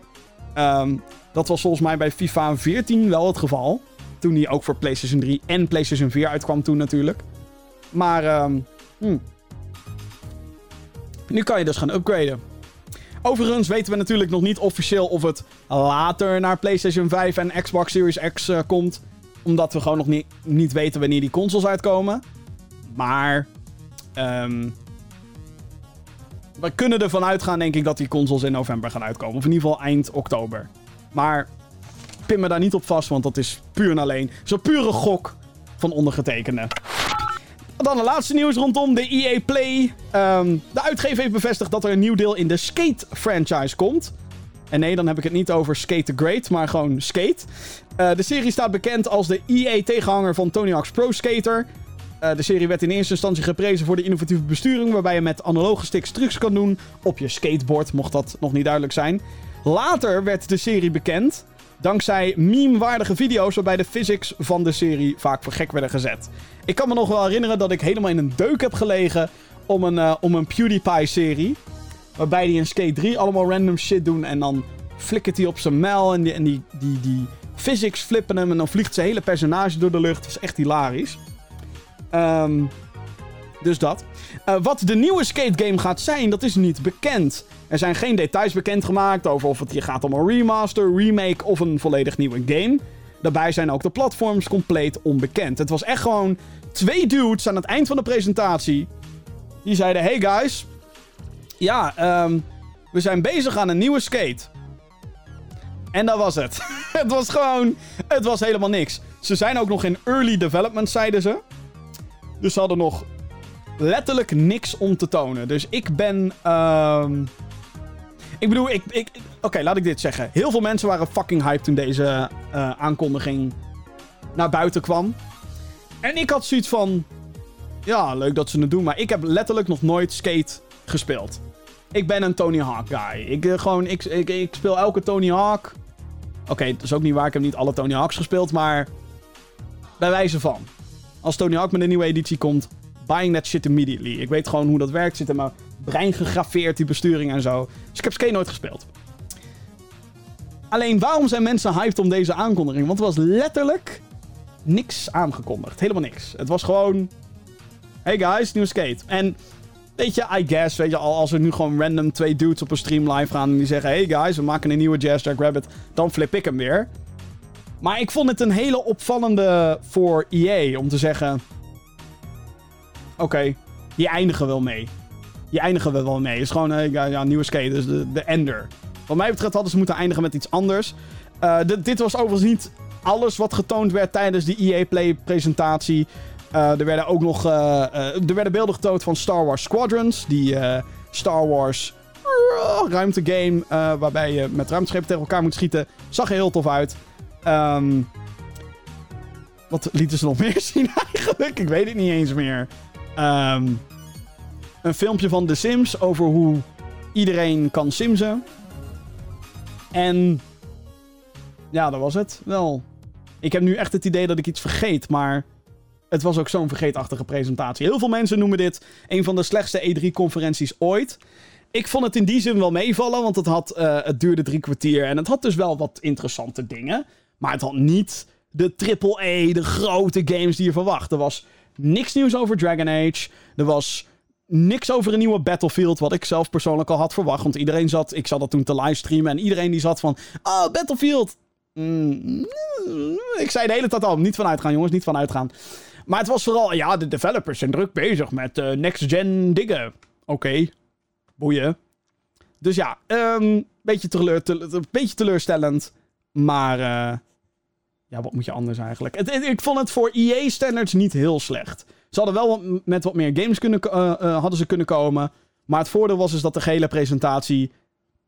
Um, dat was volgens mij bij FIFA 14 wel het geval. Toen die ook voor PlayStation 3 en PlayStation 4 uitkwam toen natuurlijk. Maar hm. nu kan je dus gaan upgraden. Overigens weten we natuurlijk nog niet officieel of het later naar PlayStation 5 en Xbox Series X uh, komt. Omdat we gewoon nog niet, niet weten wanneer die consoles uitkomen. Maar um, we kunnen ervan uitgaan, denk ik, dat die consoles in november gaan uitkomen. Of in ieder geval eind oktober. Maar pin me daar niet op vast, want dat is puur en alleen zo'n pure gok van ondergetekende. Dan de laatste nieuws rondom de EA Play. Um, de uitgever heeft bevestigd dat er een nieuw deel in de Skate franchise komt. En nee, dan heb ik het niet over Skate the Great, maar gewoon Skate. Uh, de serie staat bekend als de EA-tegenhanger van Tony Hawk's Pro Skater. Uh, de serie werd in eerste instantie geprezen voor de innovatieve besturing, waarbij je met analoge sticks trucs kan doen op je skateboard, mocht dat nog niet duidelijk zijn. Later werd de serie bekend dankzij meme-waardige video's waarbij de physics van de serie vaak voor gek werden gezet. Ik kan me nog wel herinneren dat ik helemaal in een deuk heb gelegen om een, uh, om een PewDiePie-serie. Waarbij die in Skate 3 allemaal random shit doen en dan flikkert hij op zijn mel en die, en die, die, die physics flippen hem en dan vliegt zijn hele personage door de lucht. Dat is echt hilarisch. Um, dus dat. Uh, wat de nieuwe skate game gaat zijn, dat is niet bekend. Er zijn geen details bekendgemaakt over of het hier gaat om een remaster, remake of een volledig nieuwe game. Daarbij zijn ook de platforms compleet onbekend. Het was echt gewoon twee dudes aan het eind van de presentatie. Die zeiden: Hey guys, ja, um, we zijn bezig aan een nieuwe skate. En dat was het. het was gewoon. Het was helemaal niks. Ze zijn ook nog in early development, zeiden ze. Dus ze hadden nog letterlijk niks om te tonen. Dus ik ben. Um... Ik bedoel, ik. ik Oké, laat ik dit zeggen. Heel veel mensen waren fucking hyped toen deze uh, aankondiging naar buiten kwam. En ik had zoiets van. Ja, leuk dat ze het doen. Maar ik heb letterlijk nog nooit skate gespeeld. Ik ben een Tony Hawk guy. Ik, uh, gewoon, ik, ik, ik speel elke Tony Hawk. Oké, dat is ook niet waar. Ik heb niet alle Tony Hawks gespeeld. Maar. Bij wijze van. Als Tony Hawk met een nieuwe editie komt, buying that shit immediately. Ik weet gewoon hoe dat werkt. Zit in mijn brein gegraveerd, die besturing en zo. Dus ik heb Skate nooit gespeeld. Alleen, waarom zijn mensen hyped om deze aankondiging? Want er was letterlijk niks aangekondigd. Helemaal niks. Het was gewoon... Hey guys, nieuwe Skate. En... Weet je, I guess, weet je, als er nu gewoon random twee dudes op een stream live gaan en die zeggen: Hey guys, we maken een nieuwe Jazz Jack Rabbit, dan flip ik hem weer. Maar ik vond het een hele opvallende voor EA om te zeggen: Oké, okay, hier eindigen we wel mee. Hier eindigen we wel mee. Het is gewoon uh, ja, ja, nieuwe skate, dus de, de ender. Wat mij betreft hadden ze moeten eindigen met iets anders. Uh, dit was overigens niet alles wat getoond werd tijdens de EA Play presentatie. Uh, er werden ook nog er werden beelden getoond van Star Wars Squadrons. Die Star Wars ruimtegame waarbij je met ruimteschepen tegen elkaar moet schieten. Zag er heel tof uit. Um, wat lieten ze nog meer zien eigenlijk? Ik weet het niet eens meer. Um, een filmpje van The Sims over hoe iedereen kan simsen. En ja, dat was het wel. Ik heb nu echt het idee dat ik iets vergeet, maar het was ook zo'n vergeetachtige presentatie. Heel veel mensen noemen dit een van de slechtste E3-conferenties ooit. Ik vond het in die zin wel meevallen, want het, had, uh, het duurde drie kwartier en het had dus wel wat interessante dingen. Maar het had niet de triple-A, de grote games die je verwacht. Er was niks nieuws over Dragon Age. Er was niks over een nieuwe Battlefield, wat ik zelf persoonlijk al had verwacht. Want iedereen zat, ik zat dat toen te livestreamen en iedereen die zat van, oh, Battlefield. Mm, ik zei de hele tijd al, niet van uitgaan jongens, niet van uitgaan. Maar het was vooral, ja, de developers zijn druk bezig met uh, next-gen dingen. Oké, boeien. Dus ja, um, beetje, teleur, teleurstellend. Maar uh, ja, wat moet je anders eigenlijk? Ik vond het voor EA-standards niet heel slecht. Ze hadden wel met wat meer games kunnen, uh, uh, hadden ze kunnen komen. Maar het voordeel was dus dat de gehele presentatie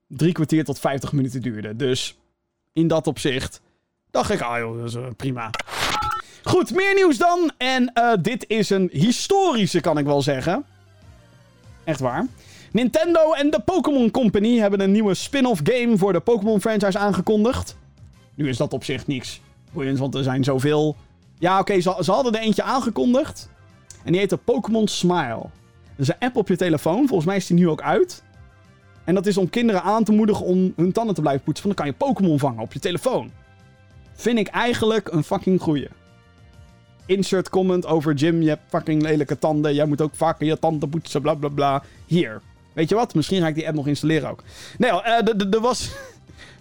drie kwartier tot 50 minuten duurde. Dus in dat opzicht dacht ik, ah joh, dat is uh, prima. Goed, meer nieuws dan. En dit is een historische, kan ik wel zeggen. Echt waar. Nintendo en de Pokémon Company hebben een nieuwe spin-off game voor de Pokémon franchise aangekondigd. Nu is dat op zich niks want er zijn zoveel... Ja, oké, ze, hadden er eentje aangekondigd. En die heette Pokémon Smile. Dat is een app op je telefoon. Volgens mij is die nu ook uit. En dat is om kinderen aan te moedigen om hun tanden te blijven poetsen. Want dan kan je Pokémon vangen op je telefoon. vind ik eigenlijk een fucking goeie. Insert comment over Jim, je hebt fucking lelijke tanden. Jij moet ook vaker je tanden poetsen, bla bla bla. Hier. Weet je wat? Misschien ga ik die app nog installeren ook. Nee, uh, er was,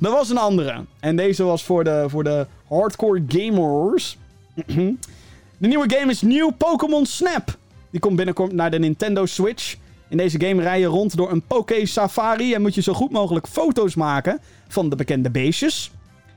er was een andere. En deze was voor de, voor de hardcore gamers. de nieuwe game is nieuw Pokémon Snap. Die komt binnenkort naar de Nintendo Switch. In deze game rij je rond door een Poké Safari en moet je zo goed mogelijk foto's maken van de bekende beestjes.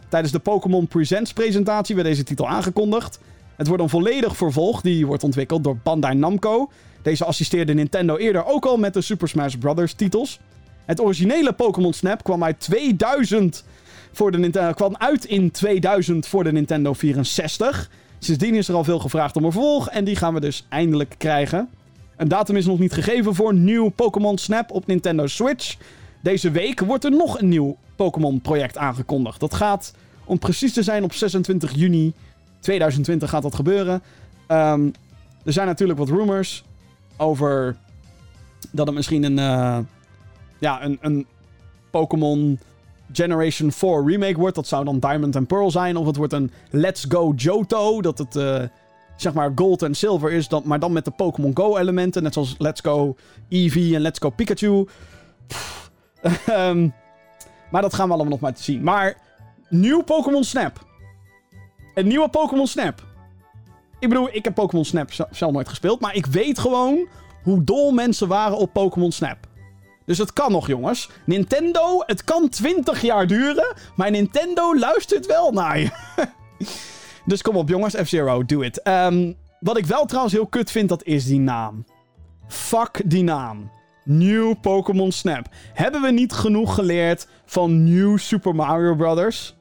Tijdens de Pokémon Presents presentatie werd deze titel aangekondigd. Het wordt een volledig vervolg, die wordt ontwikkeld door Bandai Namco. Deze assisteerde Nintendo eerder ook al met de Super Smash Bros. titels. Het originele Pokémon Snap kwam uit 2000 voor de Nintendo, kwam uit in 2000 voor de Nintendo 64. Sindsdien is er al veel gevraagd om een vervolg en die gaan we dus eindelijk krijgen. Een datum is nog niet gegeven voor nieuw Pokémon Snap op Nintendo Switch. Deze week wordt er nog een nieuw Pokémon-project aangekondigd. Dat gaat, om precies te zijn, op 26 juni 2020 gaat dat gebeuren. Um, er zijn natuurlijk wat rumors over dat het misschien een, uh, ja, een, een Pokémon Generation 4 remake wordt. Dat zou dan Diamond and Pearl zijn. Of het wordt een Let's Go Johto. Dat het uh, zeg maar gold en silver is, dan, maar dan met de Pokémon Go elementen. Net zoals Let's Go Eevee en Let's Go Pikachu. um, maar dat gaan we allemaal nog maar te zien. Maar nieuw Pokémon Snap. Een nieuwe Pokémon Snap. Ik bedoel, ik heb Pokémon Snap zelf nooit gespeeld. Maar ik weet gewoon hoe dol mensen waren op Pokémon Snap. Dus het kan nog, jongens. Nintendo, het kan 20 jaar duren. Maar Nintendo luistert wel naar je. dus kom op, jongens. F-Zero, do it. Um, wat ik wel trouwens heel kut vind, dat is die naam. Fuck die naam. New Pokémon Snap. Hebben we niet genoeg geleerd van New Super Mario Brothers?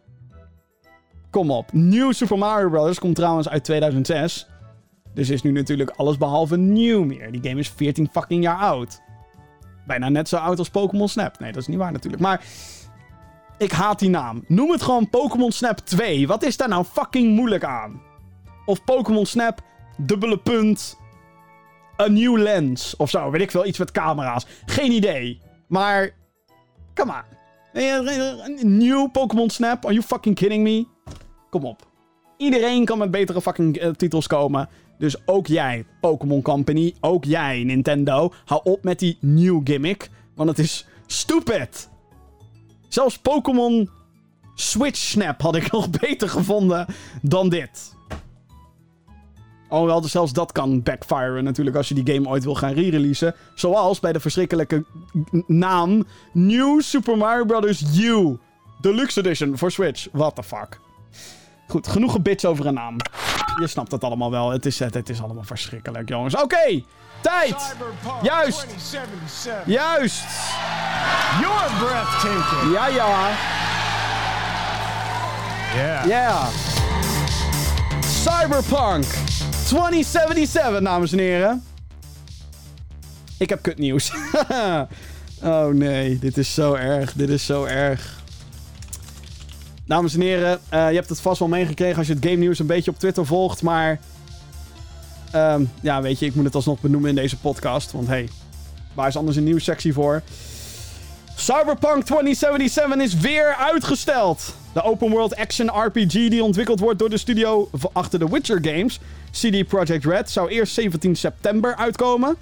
Kom op. New Super Mario Bros. komt trouwens uit 2006. Dus is nu natuurlijk alles behalve nieuw meer. Die game is 14 fucking jaar oud. Bijna net zo oud als Pokémon Snap. Nee, dat is niet waar natuurlijk. Maar ik haat die naam. Noem het gewoon Pokémon Snap 2. Wat is daar nou fucking moeilijk aan? Of Pokémon Snap, dubbele punt, een nieuw lens. Of zo, weet ik veel, iets met camera's. Geen idee. Maar, come on. Nieuw Pokémon Snap, are you fucking kidding me? Kom op. Iedereen kan met betere fucking uh, titels komen. Dus ook jij, Pokémon Company. Ook jij, Nintendo. Hou op met die nieuw gimmick. Want het is stupid. Zelfs Pokémon Switch Snap had ik nog beter gevonden dan dit. Alhoewel, dus zelfs dat kan backfiren natuurlijk als je die game ooit wil gaan re-releasen. Zoals bij de verschrikkelijke naam New Super Mario Bros. U. Deluxe Edition voor Switch. What the fuck. Goed, genoeg gebits over een naam. Je snapt het allemaal wel. Het is, het, is allemaal verschrikkelijk, jongens. Oké, tijd. Juist. Juist. You're breathtaking. Ja, ja. Yeah. Yeah. Cyberpunk 2077, dames en heren. Ik heb kutnieuws. oh nee, dit is zo erg. Dit is zo erg. Dames en heren, uh, je hebt het vast wel meegekregen als je het game nieuws een beetje op Twitter volgt. Maar um, ja, weet je, ik moet het alsnog benoemen in deze podcast. Want hey, waar is anders een nieuwssectie voor? Cyberpunk 2077 is weer uitgesteld. De open world action RPG die ontwikkeld wordt door de studio achter de Witcher games, CD Projekt Red, zou eerst 17 september uitkomen.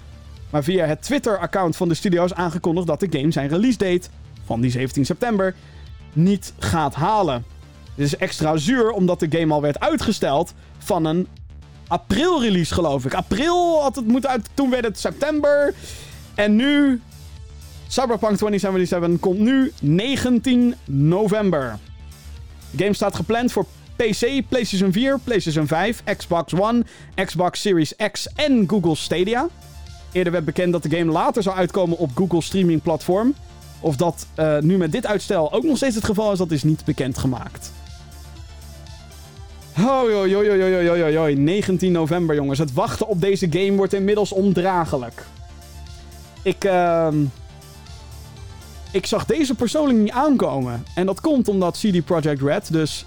Maar via het Twitter-account van de studio is aangekondigd dat de game zijn release date van die 17 september niet gaat halen. Dit is extra zuur omdat de game al werd uitgesteld van een april release geloof ik. April had het moeten uit, toen werd het september. En nu, Cyberpunk 2077 komt nu 19 november. De game staat gepland voor PC, PlayStation 4, PlayStation 5, Xbox One, Xbox Series X en Google Stadia. Eerder werd bekend dat de game later zou uitkomen op Google streaming platform. Of dat uh, nu met dit uitstel ook nog steeds het geval is, dat is niet bekendgemaakt. Oh, joh, joh, joh, joh, joh, joh, 19 november, jongens. Het wachten op deze game wordt inmiddels ondraaglijk. Ik, uh, ik zag deze persoonlijk niet aankomen. En dat komt omdat CD Projekt Red dus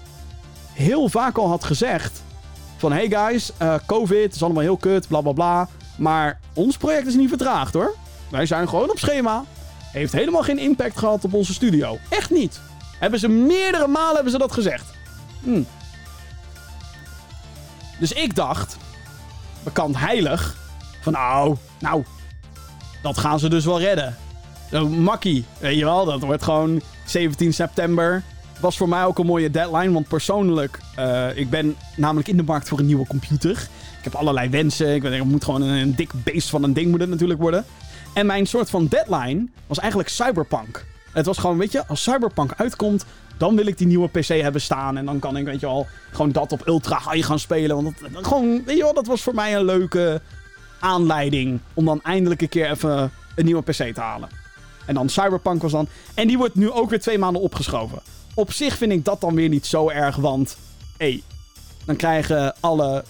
heel vaak al had gezegd... Van, hey guys, uh, COVID is allemaal heel kut, bla bla bla. Maar ons project is niet vertraagd hoor. Wij zijn gewoon op schema heeft helemaal geen impact gehad op onze studio. Echt niet. Hebben ze meerdere malen hebben ze dat gezegd. Hm. Dus ik dacht, bekend heilig, van nou, nou, dat gaan ze dus wel redden. Makkie, weet je wel, dat wordt gewoon 17 september. Was voor mij ook een mooie deadline, want persoonlijk, eh, ik ben namelijk in de markt voor een nieuwe computer. Ik heb allerlei wensen, ik weet, het moet gewoon een, een dik beest van een ding moet het natuurlijk worden. En mijn soort van deadline was eigenlijk Cyberpunk. Het was gewoon, weet je, als Cyberpunk uitkomt, dan wil ik die nieuwe PC hebben staan. En dan kan ik, weet je wel, gewoon dat op ultra high gaan spelen. Want dat, gewoon, weet je wel, dat was voor mij een leuke aanleiding om dan eindelijk een keer even een nieuwe PC te halen. En dan Cyberpunk was dan. En die wordt nu ook weer twee maanden opgeschoven. Op zich vind ik dat dan weer niet zo erg, want hé, hey, dan krijgen alle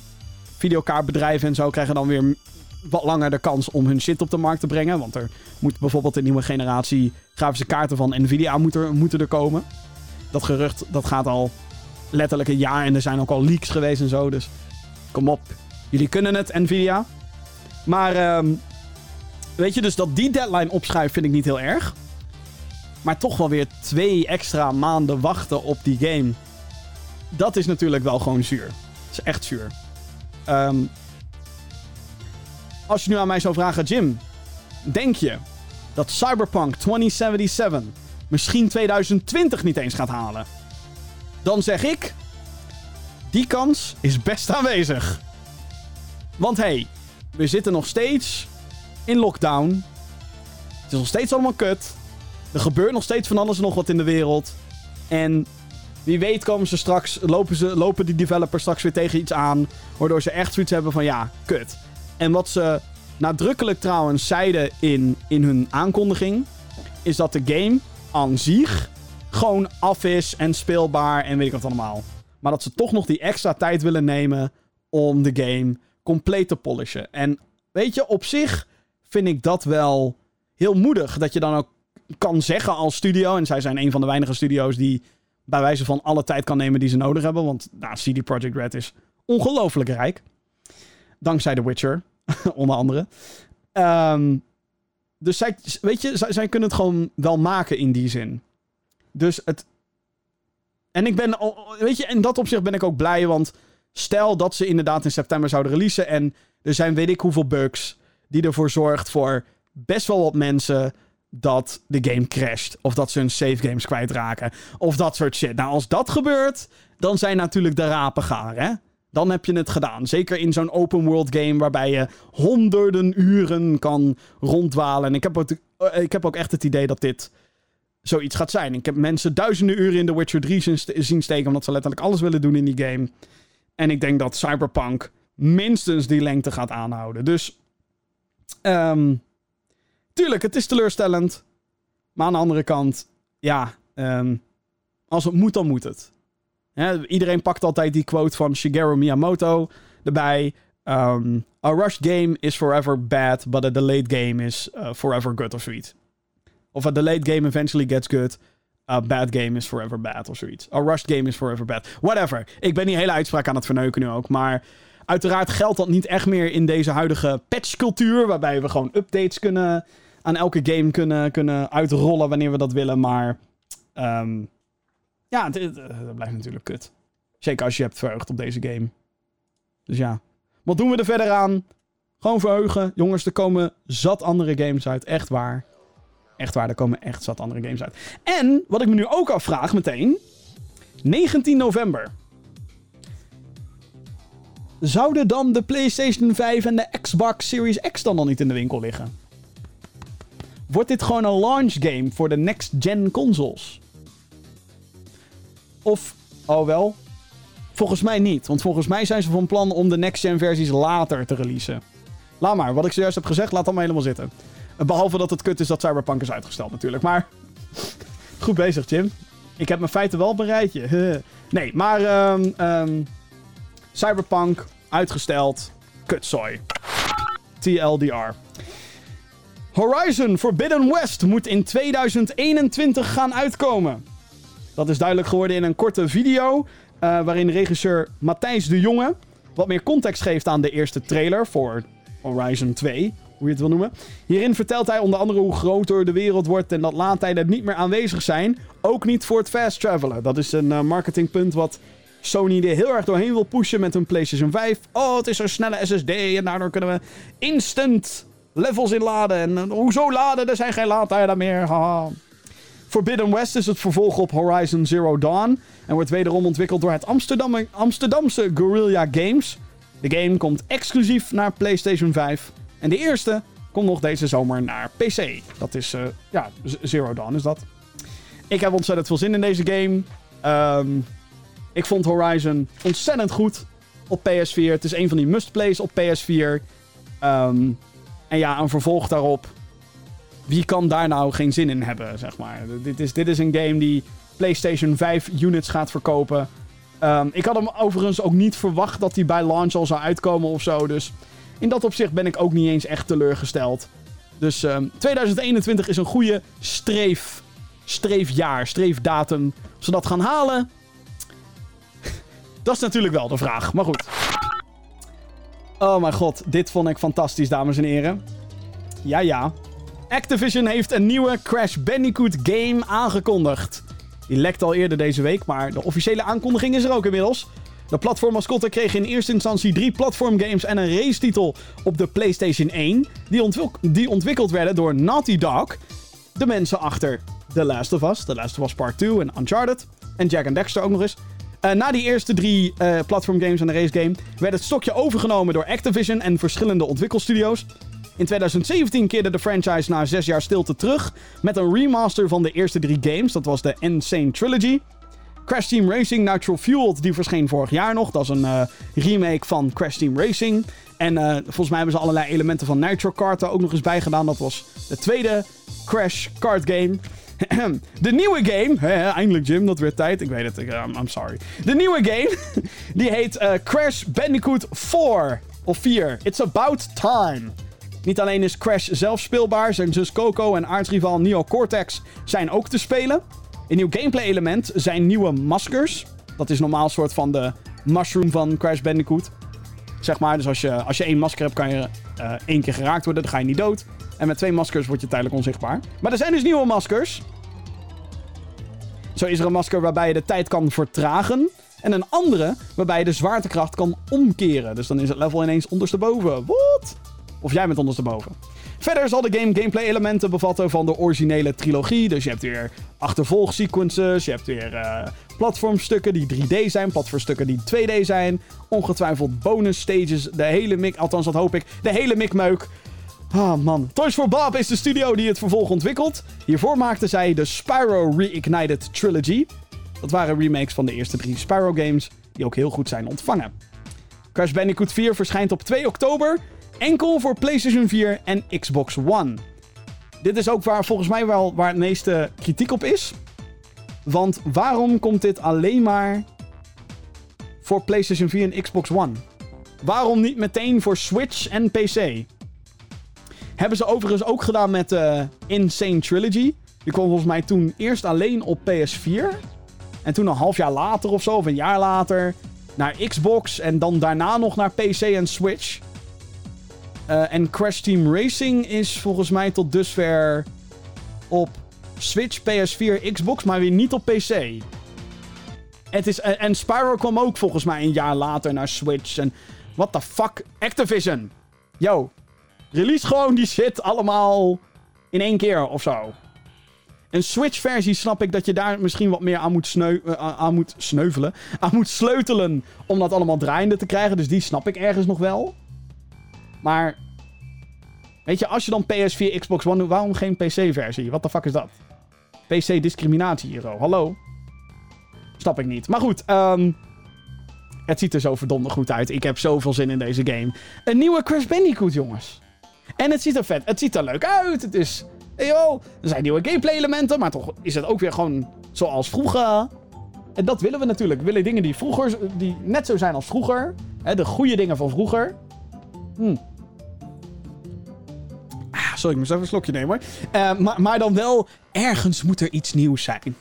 videokaartbedrijven en zo krijgen dan weer wat langer de kans om hun shit op de markt te brengen. Want er moet bijvoorbeeld een nieuwe generatie grafische kaarten van Nvidia moeten, er komen. Dat gerucht dat gaat al letterlijk een jaar en er zijn ook al leaks geweest en zo. Dus kom op, jullie kunnen het, Nvidia. Maar um, weet je, dus dat die deadline opschuift vind ik niet heel erg. Maar toch wel weer twee extra maanden wachten op die game. Dat is natuurlijk wel gewoon zuur. Dat is echt zuur. Um, als je nu aan mij zou vragen, Jim, denk je dat Cyberpunk 2077 misschien 2020 niet eens gaat halen? Dan zeg ik, die kans is best aanwezig. Want hé, hey, we zitten nog steeds in lockdown. Het is nog steeds allemaal kut. Er gebeurt nog steeds van alles en nog wat in de wereld. En wie weet komen ze straks, lopen, ze, lopen die developers straks weer tegen iets aan. Waardoor ze echt zoiets hebben van ja, kut. En wat ze nadrukkelijk trouwens zeiden in, in hun aankondiging, is dat de game aan zich gewoon af is en speelbaar en weet ik wat allemaal. Maar dat ze toch nog die extra tijd willen nemen om de game compleet te polishen. En weet je, op zich vind ik dat wel heel moedig. Dat je dan ook kan zeggen als studio, en zij zijn een van de weinige studio's die bij wijze van alle tijd kan nemen die ze nodig hebben. Want nou, CD Projekt Red is ongelooflijk rijk. Dankzij The Witcher. onder andere. Um, dus zij, weet je, zij, zij, kunnen het gewoon wel maken in die zin. Dus het. En ik ben, weet je, in dat opzicht ben ik ook blij, want stel dat ze inderdaad in september zouden releasen en er zijn weet ik hoeveel bugs die ervoor zorgt voor best wel wat mensen dat de game crasht. Of dat ze hun save games kwijtraken. Of dat soort shit. Nou, als dat gebeurt, dan zijn natuurlijk de rapen gaar, hè? Dan heb je het gedaan. Zeker in zo'n open world game waarbij je honderden uren kan rondwalen. En ik heb, ook, eh, ik heb ook echt het idee dat dit zoiets gaat zijn. Ik heb mensen duizenden uren in The Witcher 3 zien steken omdat ze letterlijk alles willen doen in die game. En ik denk dat Cyberpunk minstens die lengte gaat aanhouden. Dus, um, tuurlijk, het is teleurstellend. Maar aan de andere kant, ja, um, als het moet, dan moet het iedereen pakt altijd die quote van Shigeru Miyamoto erbij. Um, a rushed game is forever bad, but a delayed game is uh, forever good of zoiets. Of a delayed game eventually gets good. A bad game is forever bad of zoiets. A rushed game is forever bad. Whatever. Ik ben die hele uitspraak aan het verneuken nu ook. Maar uiteraard geldt dat niet echt meer in deze huidige patchcultuur. Waarbij we gewoon updates kunnen aan elke game kunnen, kunnen uitrollen wanneer we dat willen. Maar um, ja, het, dat blijft natuurlijk kut. Zeker als je hebt verheugd op deze game. Dus ja. Wat doen we er verder aan? Gewoon verheugen. Jongens, er komen zat andere games uit. Echt waar. Echt waar, er komen echt zat andere games uit. En, wat ik me nu ook afvraag meteen. 19 november. Zouden dan de PlayStation 5 en de Xbox Series X dan nog niet in de winkel liggen? Wordt dit gewoon een launch game voor de next-gen consoles? Of, oh wel, volgens mij niet. Want volgens mij zijn ze van plan om de next-gen versies later te releasen. Laat maar, wat ik zojuist heb gezegd, laat dan maar helemaal zitten. Behalve dat het kut is dat Cyberpunk is uitgesteld natuurlijk. Maar goed bezig, Jim. Ik heb mijn feiten wel bereid. nee, maar um, um, Cyberpunk uitgesteld. Kutzooi. TLDR. Horizon Forbidden West moet in 2021 gaan uitkomen. Dat is duidelijk geworden in een korte video. Uh, waarin regisseur Matthijs de Jonge wat meer context geeft aan de eerste trailer voor Horizon 2, hoe je het wil noemen. Hierin vertelt hij onder andere hoe groter de wereld wordt en dat laadtijden niet meer aanwezig zijn. Ook niet voor het fast travelen. Dat is een uh, marketingpunt wat Sony er heel erg doorheen wil pushen met hun PlayStation 5. Oh, het is een snelle SSD en daardoor kunnen we instant levels inladen. En uh, hoezo laden? Er zijn geen laadtijden meer. Haha. Forbidden West is het vervolg op Horizon Zero Dawn. En wordt wederom ontwikkeld door het Amsterdam Amsterdamse Guerrilla Games. De game komt exclusief naar PlayStation 5. En de eerste komt nog deze zomer naar PC. Dat is, uh, ja, Zero Dawn is dat. Ik heb ontzettend veel zin in deze game. Um, ik vond Horizon ontzettend goed op PS4. Het is een van die must-plays op PS4. Um, en ja, een vervolg daarop. Wie kan daar nou geen zin in hebben, zeg maar. Dit is, dit is een game die PlayStation 5 units gaat verkopen. Um, ik had hem overigens ook niet verwacht dat hij bij launch al zou uitkomen of zo. Dus in dat opzicht ben ik ook niet eens echt teleurgesteld. Dus um, 2021 is een goede streef, streefjaar, streefdatum. Als we dat gaan halen, dat is natuurlijk wel de vraag. Maar goed. Oh mijn god, dit vond ik fantastisch, dames en heren. Ja, ja. Activision heeft een nieuwe Crash Bandicoot game aangekondigd. Die lekt al eerder deze week, maar de officiële aankondiging is er ook inmiddels. De platformmascotte kreeg in eerste instantie drie platformgames en een racetitel op de PlayStation 1. Die, ontwik die ontwikkeld werden door Naughty Dog. De mensen achter The Last of Us, The Last of Us Part 2 en Uncharted. En Jack and Dexter ook nog eens. Uh, na die eerste drie uh, platformgames en de racegame werd het stokje overgenomen door Activision en verschillende ontwikkelstudio's. In 2017 keerde de franchise na zes jaar stilte terug met een remaster van de eerste drie games. Dat was de Insane Trilogy. Crash Team Racing Natural Fueled, die verscheen vorig jaar nog. Dat is een uh, remake van Crash Team Racing. En volgens mij hebben ze allerlei elementen van Nitro Kart er ook nog eens bij gedaan. Dat was de tweede Crash Kart game. De nieuwe game, eindelijk Jim, dat werd tijd. Ik weet het, ik, I'm, I'm, sorry. De nieuwe game, die heet Crash Bandicoot 4. Of 4. It's about time. Niet alleen is Crash zelf speelbaar, zijn zus Coco en aardsrival Neo Cortex zijn ook te spelen. Een nieuw gameplay element zijn nieuwe maskers. Dat is normaal een soort van de mushroom van Crash Bandicoot. Zeg maar, dus als je, als je één masker hebt, kan je uh, één keer geraakt worden. Dan ga je niet dood. En met twee maskers word je tijdelijk onzichtbaar. Maar er zijn dus nieuwe maskers. Zo is er een masker waarbij je de tijd kan vertragen. En een andere waarbij je de zwaartekracht kan omkeren. Dus dan is het level ineens ondersteboven. Wat? Of jij bent ondersteboven. Verder zal de game gameplay elementen bevatten van de originele trilogie. Dus je hebt weer achtervolgsequences. Je hebt weer uh, platformstukken die 3D zijn. Platformstukken die 2D zijn. Ongetwijfeld bonus stages. De hele mik... Althans, dat hoop ik. De hele mikmeuk. Ah man. Toys for Bob is de studio die het vervolg ontwikkelt. Hiervoor maakten zij de Spyro Reignited Trilogy. Dat waren remakes van de eerste drie Spyro games, die ook heel goed zijn ontvangen. Crash Bandicoot 4 verschijnt op 2 oktober, enkel voor PlayStation 4 en Xbox One. Dit is ook waar volgens mij wel waar het meeste kritiek op is. Want waarom komt dit alleen maar voor PlayStation 4 en Xbox One? Waarom niet meteen voor Switch en PC? Hebben ze overigens ook gedaan met uh, Insane Trilogy. Die kwam volgens mij toen eerst alleen op PS4. En toen een half jaar later of zo, of een jaar later, naar Xbox. En dan daarna nog naar PC en Switch. Uh, en Crash Team Racing is volgens mij tot dusver op Switch, PS4, Xbox, maar weer niet op PC. Het is, en Spyro kwam ook volgens mij een jaar later naar Switch. En what the fuck? Activision. Yo, Release gewoon die shit allemaal in één keer of zo. Een Switch-versie snap ik dat je daar misschien wat meer aan moet, uh, aan moet sneuvelen. Aan moet sleutelen om dat allemaal draaiende te krijgen. Dus die snap ik ergens nog wel. Maar. Weet je, als je dan PS4, Xbox One doet, waarom geen PC-versie? Wat de fuck is dat? PC-discriminatie hier, zo. Hallo? Snap ik niet. Maar goed, um, het ziet er zo verdomd goed uit. Ik heb zoveel zin in deze game. Een nieuwe Crash Bandicoot, jongens. En het ziet er vet. Het ziet er leuk uit. Het is. Yo, er zijn nieuwe gameplay elementen. Maar toch is het ook weer gewoon zoals vroeger. En dat willen we natuurlijk. We willen dingen die vroeger. die net zo zijn als vroeger. De goede dingen van vroeger. Hm. Ah, sorry, ik moest even een slokje nemen. Uh, maar, maar dan wel. ergens moet er iets nieuws zijn.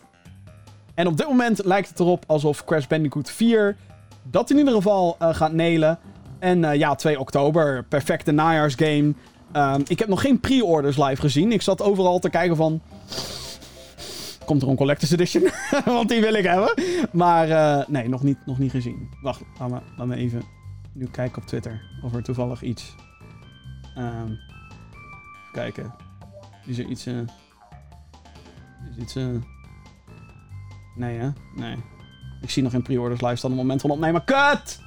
En op dit moment lijkt het erop alsof Crash Bandicoot 4. dat in ieder geval uh, gaat nelen. En uh, ja, 2 oktober. Perfecte najaarsgame. Um, ik heb nog geen pre-orders live gezien. Ik zat overal te kijken van... komt er een Collector's Edition. Want die wil ik hebben. Maar nee, nog niet, nog niet gezien. Wacht, laat me, laat me even nu kijken op Twitter. Of er toevallig iets... Um, even kijken. Is er iets... Uh, is iets... Uh, nee, hè? Nee. Ik zie nog geen pre-orders live staan op het moment van opnemen. Kut!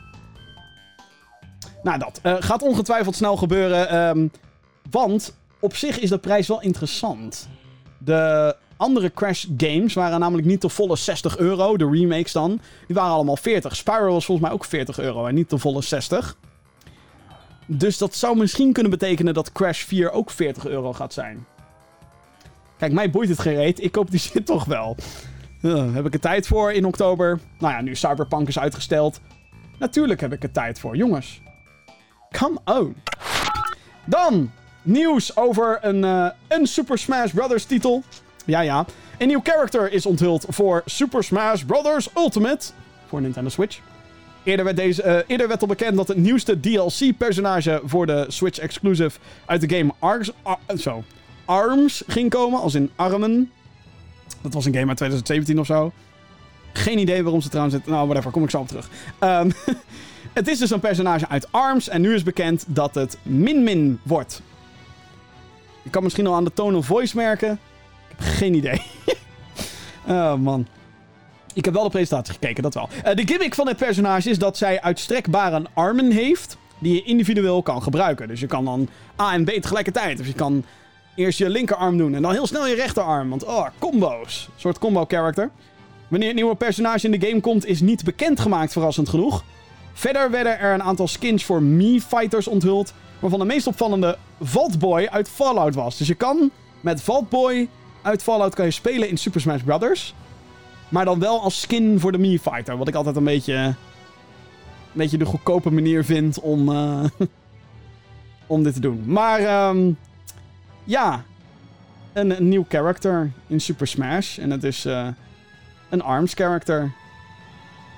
Nou, dat. Uh, gaat ongetwijfeld snel gebeuren. Um, want op zich is de prijs wel interessant. De andere Crash games waren namelijk niet de volle 60 euro. De remakes dan. Die waren allemaal 40. Spyro was volgens mij ook 40 euro en niet de volle 60. Dus dat zou misschien kunnen betekenen dat Crash 4 ook 40 euro gaat zijn. Kijk, mij boeit het gereed. Ik koop die shit toch wel. Heb ik er tijd voor in oktober? Nou ja, nu Cyberpunk is uitgesteld. Natuurlijk heb ik er tijd voor, jongens. Come on. Dan nieuws over een, uh, een Super Smash Bros. titel. Ja, ja. Een nieuw character is onthuld voor Super Smash Bros. Ultimate. Voor Nintendo Switch. Eerder werd, deze, uh, eerder werd al bekend dat het nieuwste DLC-personage voor de Switch exclusive uit de game Arms, zo, Arms ging komen, als in armen. Dat was een game uit 2017 of zo. Geen idee waarom ze trouwens... Nou, whatever, kom ik zo op terug. Um, het is dus een personage uit ARMS en nu is bekend dat het Min Min wordt. Je kan misschien al aan de tone of voice merken. Geen idee. oh man. Ik heb wel de presentatie gekeken, dat wel. Uh, de gimmick van het personage is dat zij uitstrekbare armen heeft. Die je individueel kan gebruiken. Dus je kan dan A en B tegelijkertijd. Of je kan eerst je linkerarm doen en dan heel snel je rechterarm. Want oh, combo's. Een soort combo character. Wanneer het nieuwe personage in de game komt, is niet bekendgemaakt, verrassend genoeg. Verder werden er een aantal skins voor Mii-fighters onthuld, waarvan de meest opvallende Vaultboy uit Fallout was. Dus je kan met Vaultboy uit Fallout kan je spelen in Super Smash Bros. Maar dan wel als skin voor de Mii-fighter. Wat ik altijd een beetje, een beetje de goedkope manier vind om, uh, om dit te doen. Maar um, ja, een, nieuw character in Super Smash. En het is uh, een ARMS character.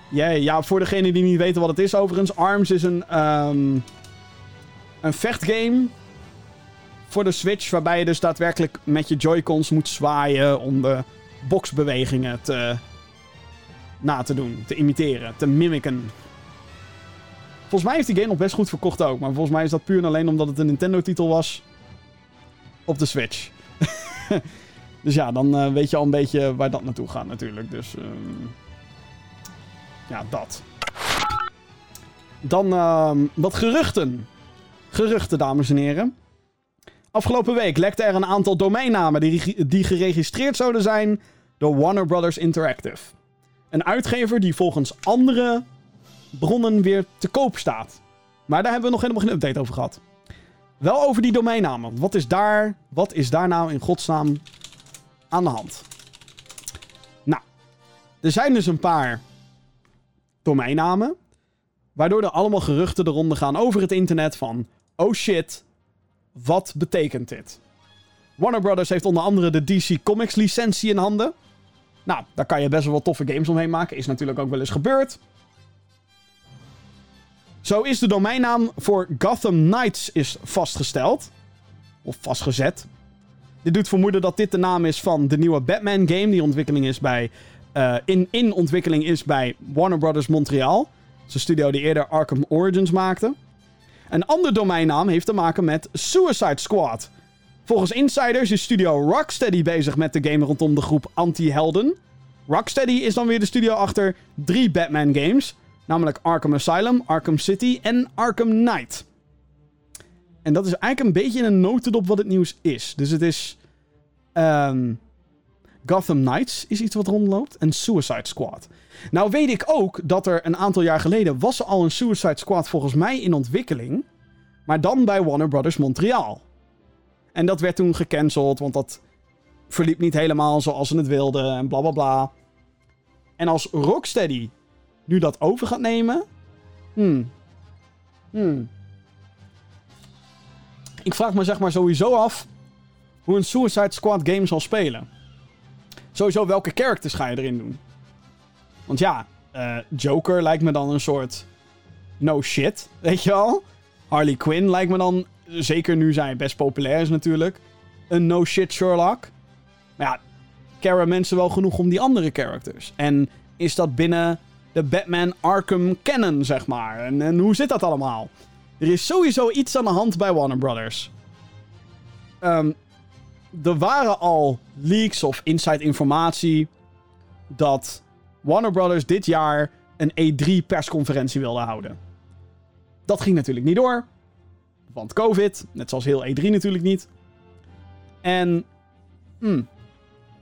Yeah, ja, voor degenen die niet weten wat het is overigens. ARMS is een, um, een vechtgame voor de Switch. Waarbij je dus daadwerkelijk met je Joy-Cons moet zwaaien om de boxbewegingen te, na te doen. Te imiteren, te mimiken. Volgens mij heeft die game nog best goed verkocht ook. Maar volgens mij is dat puur en alleen omdat het een Nintendo-titel was. Op de Switch. dus ja, dan uh, weet je al een beetje waar dat naartoe gaat natuurlijk. Dus... Um... Ja, dat. Dan uh, wat geruchten. Geruchten, dames en heren. Afgelopen week lekte er een aantal domeinnamen die, die geregistreerd zouden zijn door Warner Brothers Interactive. Een uitgever die volgens andere bronnen weer te koop staat. Maar daar hebben we nog helemaal geen update over gehad. Wel over die domeinnamen. Wat is daar, wat is daar nou in godsnaam aan de hand? Nou, er zijn dus een paar domeinnamen. Waardoor er allemaal geruchten de ronde gaan over het internet van... Oh shit, wat betekent dit? Warner Brothers heeft onder andere de DC Comics licentie in handen. Nou, daar kan je best wel toffe games omheen maken. Is natuurlijk ook wel eens gebeurd. Zo is de domeinnaam voor Gotham Knights is vastgesteld. Of vastgezet. Dit doet vermoeden dat dit de naam is van de nieuwe Batman game. Die ontwikkeling is bij uh, in, in ontwikkeling is bij Warner Brothers Montreal. Zijn studio die eerder Arkham Origins maakte. Een ander domeinnaam heeft te maken met Suicide Squad. Volgens insiders is studio Rocksteady bezig met de game rondom de groep Anti-Helden. Rocksteady is dan weer de studio achter drie Batman games. Namelijk Arkham Asylum, Arkham City en Arkham Knight. En dat is eigenlijk een beetje een notendop wat het nieuws is. Dus het is... Um, Gotham Knights is iets wat rondloopt. En Suicide Squad. Nou weet ik ook dat er een aantal jaar geleden was er al een Suicide Squad volgens mij in ontwikkeling. Maar dan bij Warner Brothers Montreal. En dat werd toen gecanceld, want dat verliep niet helemaal zoals ze het wilden en bla bla bla. En als Rocksteady nu dat over gaat nemen. Hmm. Hmm. Ik vraag me zeg maar sowieso af hoe een Suicide Squad game zal spelen. Sowieso, welke characters ga je erin doen? Want ja, uh, Joker lijkt me dan een soort no shit, weet je wel? Harley Quinn lijkt me dan, zeker nu zij best populair is natuurlijk, een no shit Sherlock. Maar ja, caren mensen wel genoeg om die andere characters? En is dat binnen de Batman Arkham canon, zeg maar? En, en hoe zit dat allemaal? Er is sowieso iets aan de hand bij Warner Brothers. Ehm, er waren al leaks of inside informatie dat Warner Brothers dit jaar een E3 persconferentie wilde houden. Dat ging natuurlijk niet door. Want COVID, net zoals heel E3 natuurlijk niet. En hmm,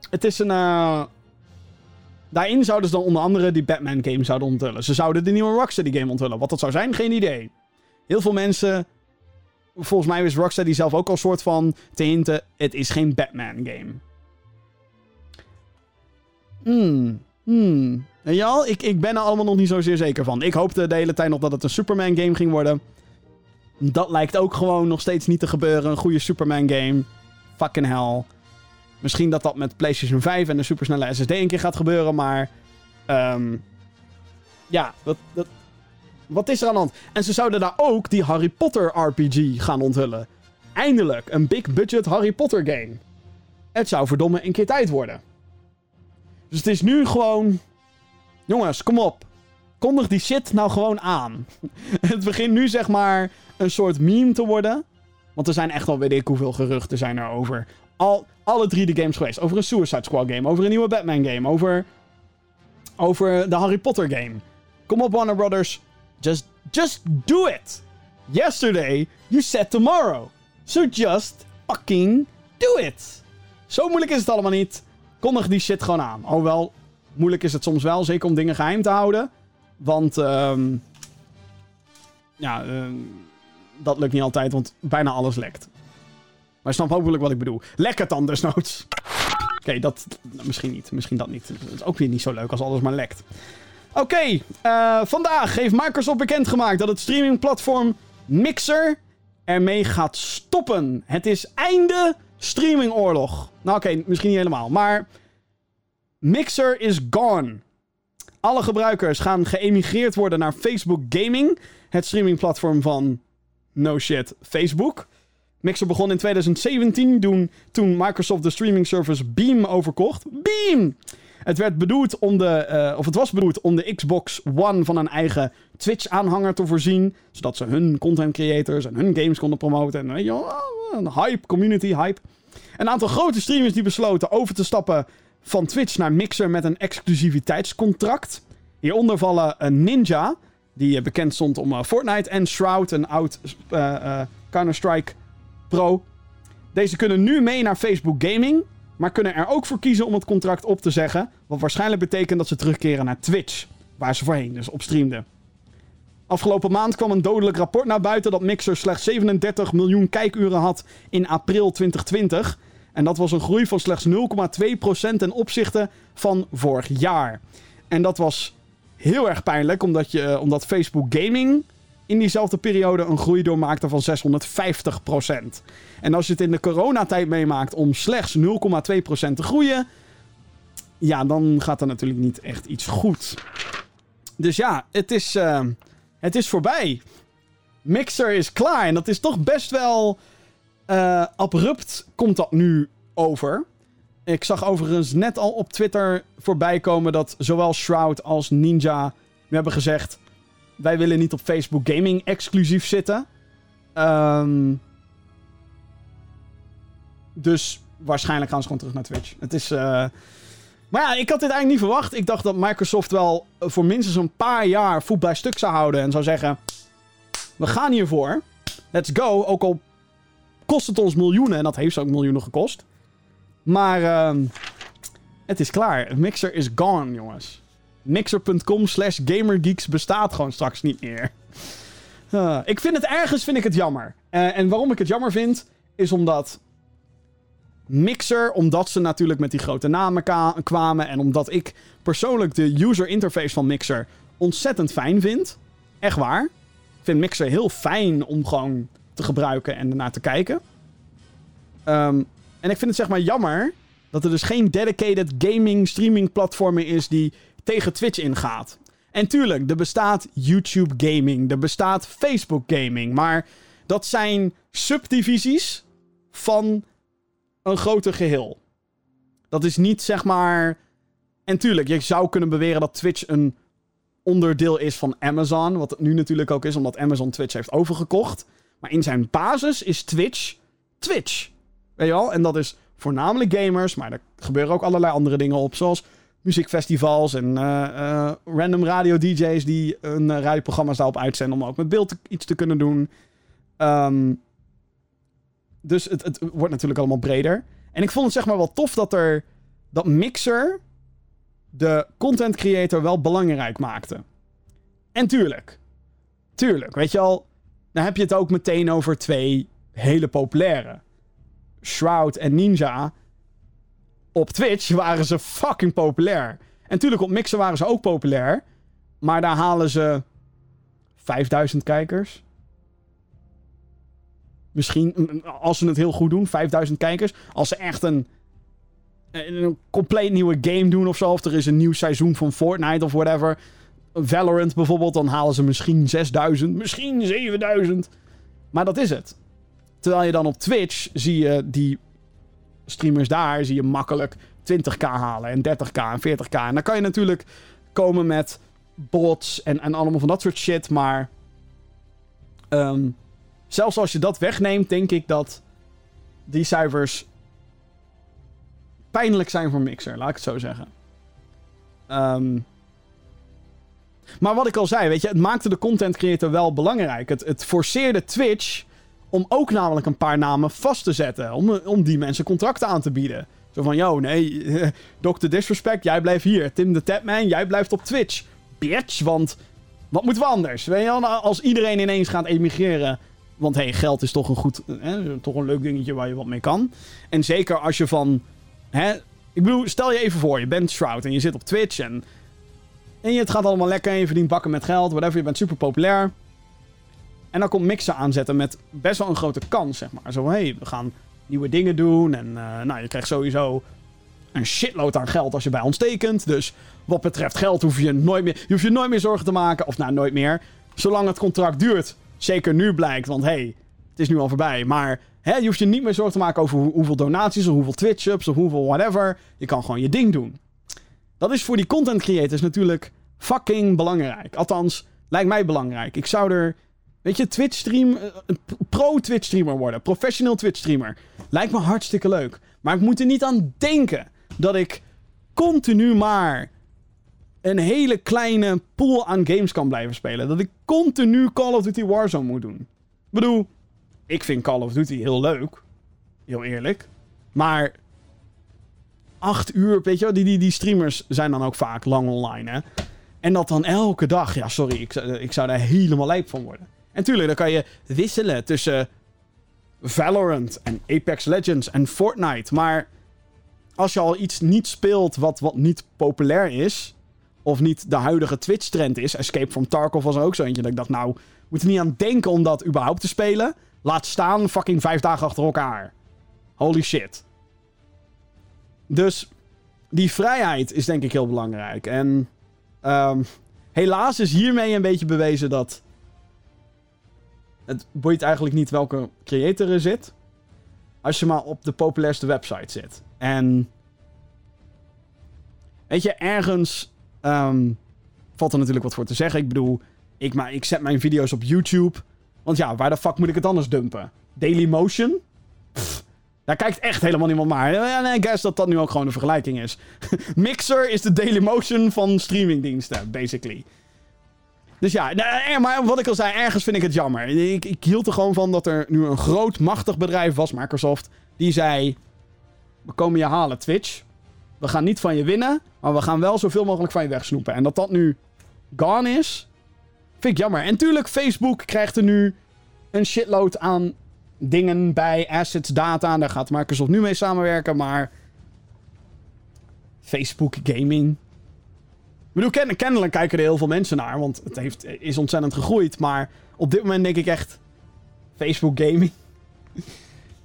het is een. eh, daarin zouden ze dan onder andere die Batman game zouden onthullen. Ze zouden de nieuwe Rocksteady game onthullen. Wat dat zou zijn, geen idee. Heel veel mensen. Volgens mij is Rocksteady zelf ook al soort van te hinten: het is geen Batman game. Hmm. Hmm. En ja, ik, ik ben er allemaal nog niet zozeer zeker van. Ik hoopte de hele tijd nog dat het een Superman game ging worden. Dat lijkt ook gewoon nog steeds niet te gebeuren. Een goede Superman game. Fucking hell. Misschien dat dat met PlayStation 5 en de supersnelle SSD een keer gaat gebeuren, maar... ehm, ja, dat, dat, wat is er aan de hand? En ze zouden daar ook die Harry Potter RPG gaan onthullen. Eindelijk, een big budget Harry Potter game. Het zou verdomme een keer tijd worden. Dus het is nu gewoon... Jongens, kom op. Kondig die shit nou gewoon aan. het begint nu zeg maar een soort meme te worden. Want er zijn echt al weet ik hoeveel geruchten zijn er over. Al, alle drie de games geweest. Over een Suicide Squad game. Over een nieuwe Batman game. Over, over de Harry Potter game. Kom op Warner Brothers. Just, just do it. Yesterday, you said tomorrow. So just fucking do it. Zo moeilijk is het allemaal niet. Kondig die shit gewoon aan. Alhoewel, moeilijk is het soms wel. Zeker om dingen geheim te houden. Want, ehm ja, ehm, dat lukt niet altijd, want bijna alles lekt. Maar je snapt hopelijk wat ik bedoel. Lek het dan desnoods. Oké, dat misschien niet. Misschien dat niet. Dat is ook weer niet zo leuk als alles maar lekt. Oké, eh, vandaag heeft Microsoft bekendgemaakt dat het streamingplatform Mixer ermee gaat stoppen. Het is einde streamingoorlog. Nou oké, misschien niet helemaal, maar Mixer is gone. Alle gebruikers gaan geëmigreerd worden naar Facebook Gaming, het streamingplatform van no shit Facebook. Mixer begon in 2017 toen, toen Microsoft de streaming service Beam overkocht. Beam! Het werd bedoeld om de, eh, of het was bedoeld om de Xbox One van een eigen Twitch-aanhanger te voorzien, zodat ze hun content creators en hun games konden promoten. En je wel, een hype, community hype. Een aantal grote streamers die besloten over te stappen van Twitch naar Mixer met een exclusiviteitscontract. Hieronder vallen een Ninja, die eh, bekend stond om eh, Fortnite, en Shroud, een oud eh, eh, Counter-Strike pro. Deze kunnen nu mee naar Facebook Gaming, maar kunnen er ook voor kiezen om het contract op te zeggen. Wat waarschijnlijk betekent dat ze terugkeren naar Twitch, waar ze voorheen dus op streamden. Afgelopen maand kwam een dodelijk rapport naar buiten dat Mixer slechts 37 miljoen kijkuren had in april 2020. En dat was een groei van slechts 0,2% ten opzichte van vorig jaar. En dat was heel erg pijnlijk, omdat, je, eh, omdat Facebook Gaming in diezelfde periode een groei doormaakte van 650%. En als je het in de coronatijd meemaakt om slechts 0,2% te groeien, ja, dan gaat er natuurlijk niet echt iets goed. Dus ja, het is, eh, het is voorbij. Mixer is klaar en dat is toch best wel eh, abrupt komt dat nu over. Ik zag overigens net al op Twitter voorbij komen dat zowel Shroud als Ninja hebben gezegd: wij willen niet op Facebook Gaming exclusief zitten. Ehm, dus waarschijnlijk gaan ze gewoon terug naar Twitch. Het is. eh, Maar ja, ik had dit eigenlijk niet verwacht. Ik dacht dat Microsoft wel voor minstens een paar jaar voet bij stuk zou houden en zou zeggen: we gaan hiervoor. Let's go. Ook al kost het ons miljoenen. En dat heeft ze ook miljoenen gekost. Maar ehm, het is klaar. Mixer is gone, jongens. Mixer.com slash gamergeeks bestaat gewoon straks niet meer. Ah, ik vind het ergens vind ik het jammer. Eh, en waarom ik het jammer vind, is omdat Mixer, omdat ze natuurlijk met die grote namen kwamen. En omdat ik persoonlijk de user interface van Mixer ontzettend fijn vind. Echt waar. Ik vind Mixer heel fijn om gewoon te gebruiken en ernaar te kijken. Ehm, en ik vind het zeg maar jammer dat er dus geen dedicated gaming streaming platform is die tegen Twitch ingaat. En tuurlijk, er bestaat YouTube gaming, er bestaat Facebook gaming, maar dat zijn subdivisies van een groter geheel. Dat is niet zeg maar. En tuurlijk, je zou kunnen beweren dat Twitch een onderdeel is van Amazon. Wat het nu natuurlijk ook is, omdat Amazon Twitch heeft overgekocht. Maar in zijn basis is Twitch Twitch. Weet je wel? En dat is voornamelijk gamers, maar er gebeuren ook allerlei andere dingen op, zoals muziekfestivals en eh, eh, random radio-dj's die een uh, radioprogramma's daarop uitzenden om ook met beeld iets te kunnen doen. Ehm, dus het, het wordt natuurlijk allemaal breder. En ik vond het zeg maar wel tof dat er dat Mixer de content creator wel belangrijk maakte. En tuurlijk, tuurlijk, weet je al, dan heb je het ook meteen over twee hele populaire. Shroud en Ninja. Op Twitch waren ze fucking populair. En tuurlijk, op Mixer waren ze ook populair. Maar daar halen ze 5000 kijkers. Misschien, als ze het heel goed doen, 5000 kijkers. Als ze echt een, een compleet nieuwe game doen of zo. Of er is een nieuw seizoen van Fortnite of whatever. Valorant bijvoorbeeld, dan halen ze misschien 6000, misschien 7000. Maar dat is het. Terwijl je dan op Twitch zie je die streamers daar, zie je makkelijk 20k halen en 30k en 40k. En dan kan je natuurlijk komen met bots en, en allemaal van dat soort shit. Maar ehm, zelfs als je dat wegneemt, denk ik dat die cijfers pijnlijk zijn voor Mixer, laat ik het zo zeggen. Ehm, maar wat ik al zei, weet je, het maakte de content creator wel belangrijk. Het, het forceerde Twitch om ook namelijk een paar namen vast te zetten. Om, om die mensen contracten aan te bieden. Zo van, yo, nee, Dr. Disrespect, jij blijft hier. Tim de Tapman, jij blijft op Twitch. Bitch, want wat moeten we anders? Weet je wel, Nou, als iedereen ineens gaat emigreren... Want hey, geld is toch een goed, hè, toch een leuk dingetje waar je wat mee kan. En zeker als je van, hè, ik bedoel, stel je even voor, je bent Shroud en je zit op Twitch en, en je, het gaat allemaal lekker en je verdient bakken met geld, whatever, je bent super populair. En dan komt Mixer aanzetten met best wel een grote kans, zeg maar. Zo hey, we gaan nieuwe dingen doen en eh, nou, je krijgt sowieso een shitload aan geld als je bij ons tekent. Dus wat betreft geld hoef je nooit meer, je hoeft je nooit meer zorgen te maken, of nou, nooit meer. Zolang het contract duurt, zeker nu blijkt, want hey, het is nu al voorbij. Maar hè, je hoeft je niet meer zorgen te maken over hoe- hoeveel donaties of hoeveel Twitch-ups of hoeveel whatever. Je kan gewoon je ding doen. Dat is voor die content creators natuurlijk fucking belangrijk. Althans, lijkt mij belangrijk. Ik zou er, weet je, Twitch stream, eh, pro-Twitch streamer worden. Professioneel Twitch streamer. Lijkt me hartstikke leuk. Maar ik moet er niet aan denken dat ik continu maar een hele kleine pool aan games kan blijven spelen. Dat ik continu Call of Duty Warzone moet doen. Ik bedoel, ik vind Call of Duty heel leuk. Heel eerlijk. Maar acht uur, weet je wel, die, die, die streamers zijn dan ook vaak lang online, hè. En dat dan elke dag, ja, sorry, ik, ik zou daar helemaal lijp van worden. En tuurlijk, dan kan je wisselen tussen Valorant en Apex Legends en Fortnite. Maar als je al iets niet speelt wat, wat niet populair is, of niet de huidige Twitch-trend is, Escape from Tarkov was er ook zo eentje, dat ik dacht, nou, moet er niet aan denken om dat überhaupt te spelen. Laat staan fucking vijf dagen achter elkaar. Holy shit. Dus die vrijheid is denk ik heel belangrijk. En ehm, helaas is hiermee een beetje bewezen dat het boeit eigenlijk niet welke creator er zit. Als je maar op de populairste website zit. En weet je, ergens ehm, valt er natuurlijk wat voor te zeggen. Ik bedoel, ik, maar, ik zet mijn video's op YouTube. Want ja, waar de fuck moet ik het anders dumpen? Dailymotion? Pff, daar kijkt echt helemaal niemand naar. En ik guess dat dat nu ook gewoon de vergelijking is. Mixer is de Dailymotion van streamingdiensten, basically. Dus ja, nou, eh, maar wat ik al zei, ergens vind ik het jammer. Ik, ik hield er gewoon van dat er nu een groot, machtig bedrijf was, Microsoft, die zei: We komen je halen, Twitch. We gaan niet van je winnen, maar we gaan wel zoveel mogelijk van je wegsnoepen. En dat dat nu gone is, vind ik jammer. En tuurlijk, Facebook krijgt er nu een shitload aan dingen bij, assets, data. Daar gaat Microsoft nu mee samenwerken, maar. Facebook gaming. Bedoel, ken- kennelijk kijken er heel veel mensen naar, want het heeft, is ontzettend gegroeid. Maar op dit moment denk ik echt. Facebook gaming.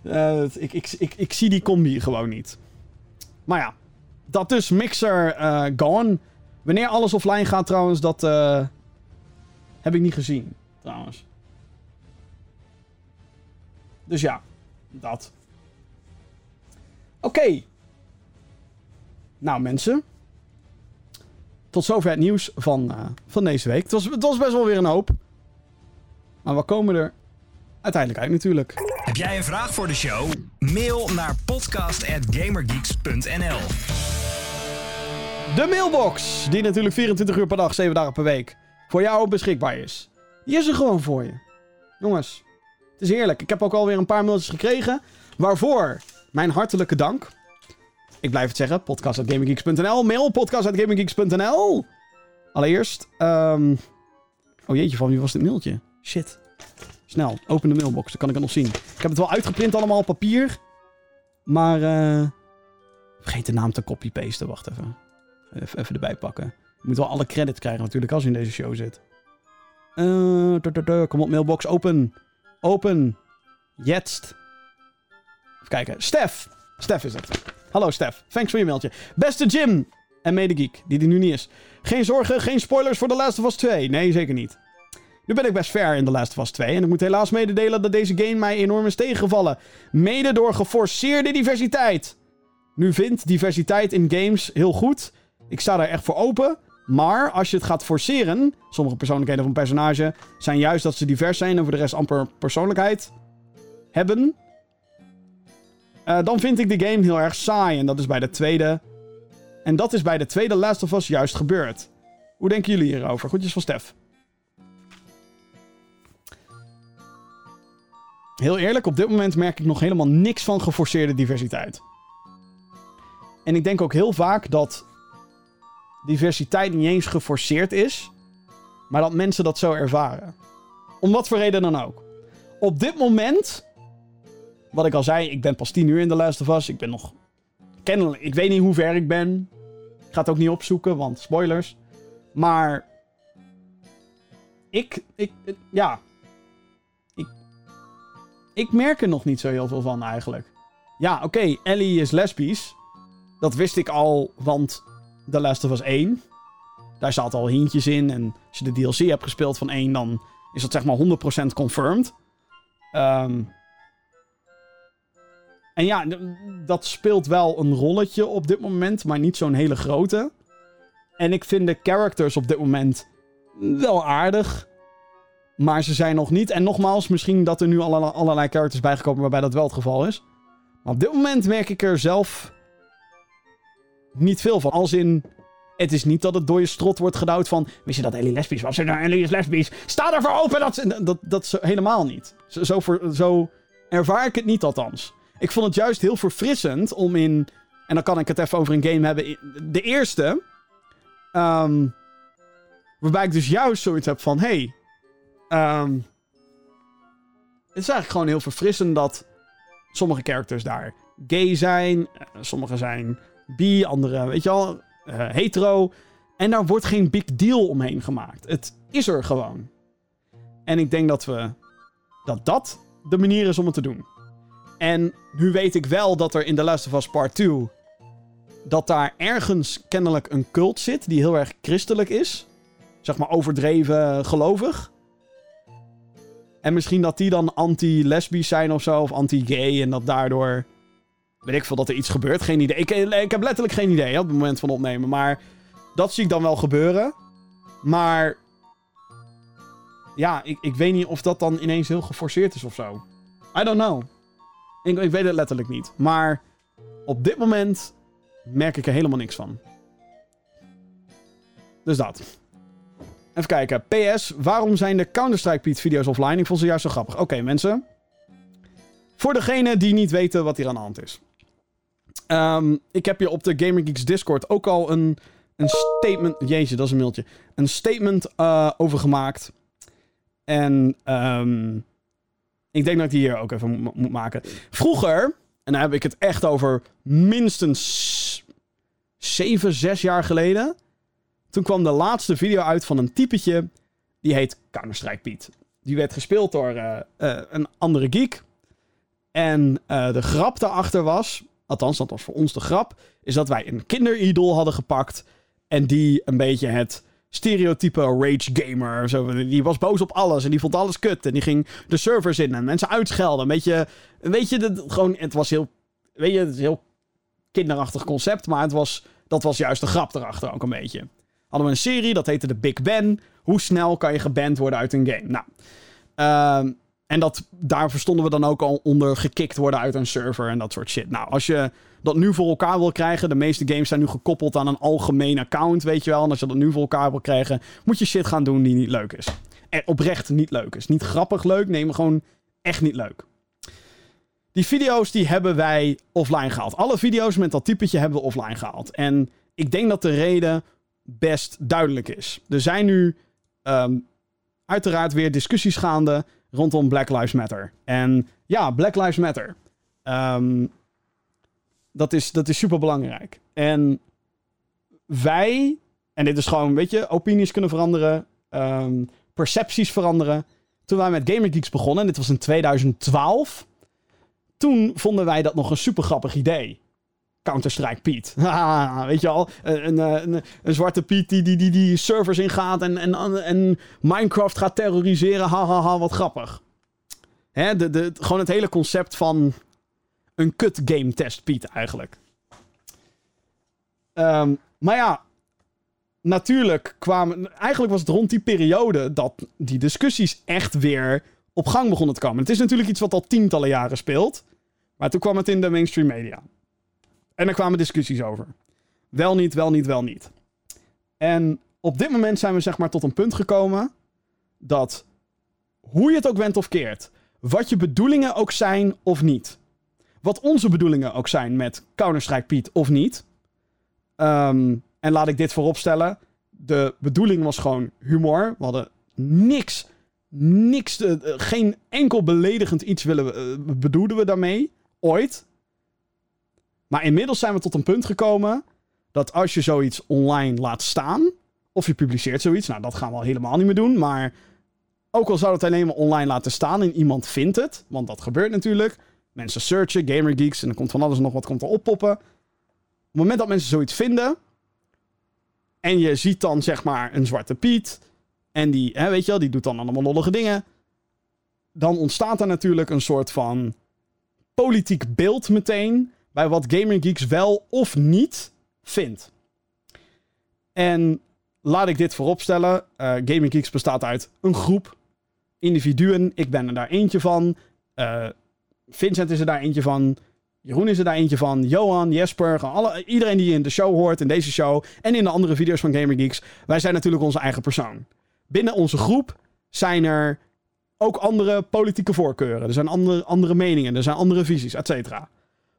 Eh, ik, ik, ik, ik zie die combi gewoon niet. Maar ja, dat dus Mixer eh, gone. Wanneer alles offline gaat trouwens, dat eh, heb ik niet gezien. Trouwens. Dus ja, dat. Oké. Nou, mensen. Tot zover het nieuws van, eh, van deze week. Het was, het was best wel weer een hoop. Maar we komen er uiteindelijk uit natuurlijk. Heb jij een vraag voor de show? Mail naar podcast.gamergeeks.nl De mailbox, die natuurlijk 24 uur per dag, 7 dagen per week, voor jou beschikbaar is. Die is er gewoon voor je. Jongens, het is heerlijk. Ik heb ook alweer een paar mailtjes gekregen. Waarvoor mijn hartelijke dank. Ik blijf het zeggen, podcast.gaminggeeks.nl. Mail podcast.gaminggeeks.nl. Allereerst, ehm oh jeetje, van wie was dit mailtje? Shit. Snel, open de mailbox, dan kan ik het nog zien. Ik heb het wel uitgeprint allemaal op papier. Maar, eh... vergeet de naam te copy-pasten. Wacht even. even. Even erbij pakken. Je moet wel alle credits krijgen natuurlijk als je in deze show zit. Eh, kom op, mailbox, open. Open. Jetzt. Even kijken. Stef. Stef is het. Hallo Stef. Thanks voor je mailtje. Beste Jim. En medegeek, die er nu niet is. Geen zorgen, geen spoilers voor The Last of Us 2. Nee, zeker niet. Nu ben ik best ver in The Last of Us 2. En ik moet helaas mededelen dat deze game mij enorm is tegengevallen. Mede door geforceerde diversiteit. Nu vindt diversiteit in games heel goed. Ik sta daar echt voor open. Maar als je het gaat forceren. Sommige persoonlijkheden van een personage zijn juist dat ze divers zijn. En voor de rest amper persoonlijkheid hebben. Eh, dan vind ik de game heel erg saai. En dat is bij de tweede. En dat is bij de tweede Last of Us juist gebeurd. Hoe denken jullie hierover? Goedjes van Stef. Heel eerlijk, op dit moment merk ik nog helemaal niks van geforceerde diversiteit. En ik denk ook heel vaak dat diversiteit niet eens geforceerd is, maar dat mensen dat zo ervaren. Om wat voor reden dan ook. Op dit moment, wat ik al zei, ik ben pas 10 uur in de Last of Us. Ik ben nog kennelijk, ik weet niet hoe ver ik ben. Ik ga het ook niet opzoeken, want spoilers. Maar ik, ik, ja, ik, ik merk er nog niet zo heel veel van eigenlijk. Ja, oké, Ellie is lesbisch. Dat wist ik al, want The Last of Us 1. Daar zaten al hintjes in. En als je de DLC hebt gespeeld van 1, dan is dat zeg maar 100% confirmed. Ehm, en ja, dat speelt wel een rolletje op dit moment, maar niet zo'n hele grote. En ik vind de characters op dit moment wel aardig. Maar ze zijn nog niet. En nogmaals, misschien dat er nu allerlei, characters bijgekomen waarbij dat wel het geval is. Maar op dit moment merk ik er zelf niet veel van. Als in, het is niet dat het door je strot wordt gedouwd van... Wist je dat Ellie lesbisch was? Nou, Ellie is lesbisch. Sta daarvoor open! Dat, dat, dat is helemaal niet. Zo, voor, zo ervaar ik het niet althans. Ik vond het juist heel verfrissend om in... En dan kan ik het even over een game hebben. De eerste... ehm, waarbij ik dus juist zoiets heb van... Hey, ehm, het is eigenlijk gewoon heel verfrissend dat sommige characters daar gay zijn. eh, Sommige zijn bi, andere, weet je wel, eh, hetero. En daar wordt geen big deal omheen gemaakt. Het is er gewoon. En ik denk dat we. dat dat de manier is om het te doen. En nu weet ik wel dat er in The Last of Us Part 2. dat daar ergens kennelijk een cult zit die heel erg christelijk is. Zeg maar overdreven gelovig. En misschien dat die dan anti-lesbisch zijn of zo, of anti-gay. En dat daardoor. Weet ik veel dat er iets gebeurt. Geen idee. Ik, heb letterlijk geen idee op het moment van opnemen. Maar dat zie ik dan wel gebeuren. Maar. Ja, ik, ik weet niet of dat dan ineens heel geforceerd is of zo. I don't know. Ik, ik weet het letterlijk niet. Maar op dit moment merk ik er helemaal niks van. Dus dat. Even kijken. PS, waarom zijn de Counter-Strike Pete video's offline? Ik vond ze juist zo grappig. Oké, mensen. Voor degenen die niet weten wat hier aan de hand is. Ehm, ik heb hier op de Gamer Geeks Discord ook al een, een statement... Jezus, dat is een mailtje. Een statement eh, over gemaakt. En ehm, ik denk dat ik die hier ook even mo- moet maken. Vroeger, en dan heb ik het echt over minstens 7, 6 jaar geleden. Toen kwam de laatste video uit van een typetje. Die heet Counter-Strike Piet. Die werd gespeeld door eh, eh, een andere geek. En eh, de grap daarachter was, althans dat was voor ons de grap, is dat wij een kinderidol hadden gepakt. En die een beetje het stereotype rage gamer. Zo, die was boos op alles en die vond alles kut. En die ging de servers in en mensen uitschelden. Een beetje, weet je, gewoon, het was heel, weet je, het is heel kinderachtig concept. Maar het was, dat was juist de grap erachter ook een beetje. Hadden we een serie, dat heette de Big Ben. Hoe snel kan je geband worden uit een game? Nou, ehm, en dat, daar verstonden we dan ook al onder gekikt worden uit een server en dat soort shit. Nou, als je dat nu voor elkaar wil krijgen, de meeste games zijn nu gekoppeld aan een algemeen account, weet je wel. En als je dat nu voor elkaar wil krijgen, moet je shit gaan doen die niet leuk is. En oprecht niet leuk is. Niet grappig leuk, nee, maar gewoon echt niet leuk. Die video's die hebben wij offline gehaald. Alle video's met dat typetje hebben we offline gehaald. En ik denk dat de reden best duidelijk is. Er zijn nu ehm, uiteraard weer discussies gaande rondom Black Lives Matter. En ja, Black Lives Matter. Ehm, dat, is, dat is super belangrijk. En wij, en dit is gewoon, weet je, opinies kunnen veranderen, ehm, percepties veranderen. Toen wij met Gamer Geeks begonnen, en dit was in 2012, toen vonden wij dat nog een super grappig idee. Counter-Strike Piet. weet je al? Een, een, een, zwarte Piet die, die, die, die servers ingaat en, en, en Minecraft gaat terroriseren. Hahaha, ha, ha, wat grappig. Hè, de, de, gewoon het hele concept van een kut game test Piet eigenlijk. Um, maar ja, natuurlijk kwamen... Eigenlijk was het rond die periode dat die discussies echt weer op gang begonnen te komen. Het is natuurlijk iets wat al tientallen jaren speelt. Maar toen kwam het in de mainstream media. En er kwamen discussies over. Wel niet, wel niet, wel niet. En op dit moment zijn we zeg maar tot een punt gekomen dat hoe je het ook went of keert, wat je bedoelingen ook zijn of niet, wat onze bedoelingen ook zijn met Counter-Strike Piet of niet. Um, en laat ik dit vooropstellen. De bedoeling was gewoon humor. We hadden niks, niks, uh, geen enkel beledigend iets willen, uh, bedoelden we daarmee. Ooit. Maar inmiddels zijn we tot een punt gekomen dat als je zoiets online laat staan, of je publiceert zoiets, nou dat gaan we al helemaal niet meer doen, maar ook al zou het alleen maar online laten staan en iemand vindt het, want dat gebeurt natuurlijk. Mensen searchen, gamergeeks en dan komt van alles nog wat komt er oppoppen. Op het moment dat mensen zoiets vinden en je ziet dan zeg maar een zwarte Piet en die, hè, weet je wel, die doet dan allemaal lollige dingen, dan ontstaat er natuurlijk een soort van politiek beeld meteen bij wat Gaming Geeks wel of niet vindt. En laat ik dit vooropstellen. Uh, Gaming Geeks bestaat uit een groep individuen. Ik ben er daar eentje van. Uh, Vincent is er daar eentje van. Jeroen is er daar eentje van. Johan, Jesper, alle, iedereen die in de show hoort, in deze show en in de andere video's van Gamer Geeks. Wij zijn natuurlijk onze eigen persoon. Binnen onze groep zijn er ook andere politieke voorkeuren. Er zijn andere, andere meningen, er zijn andere visies, et cetera.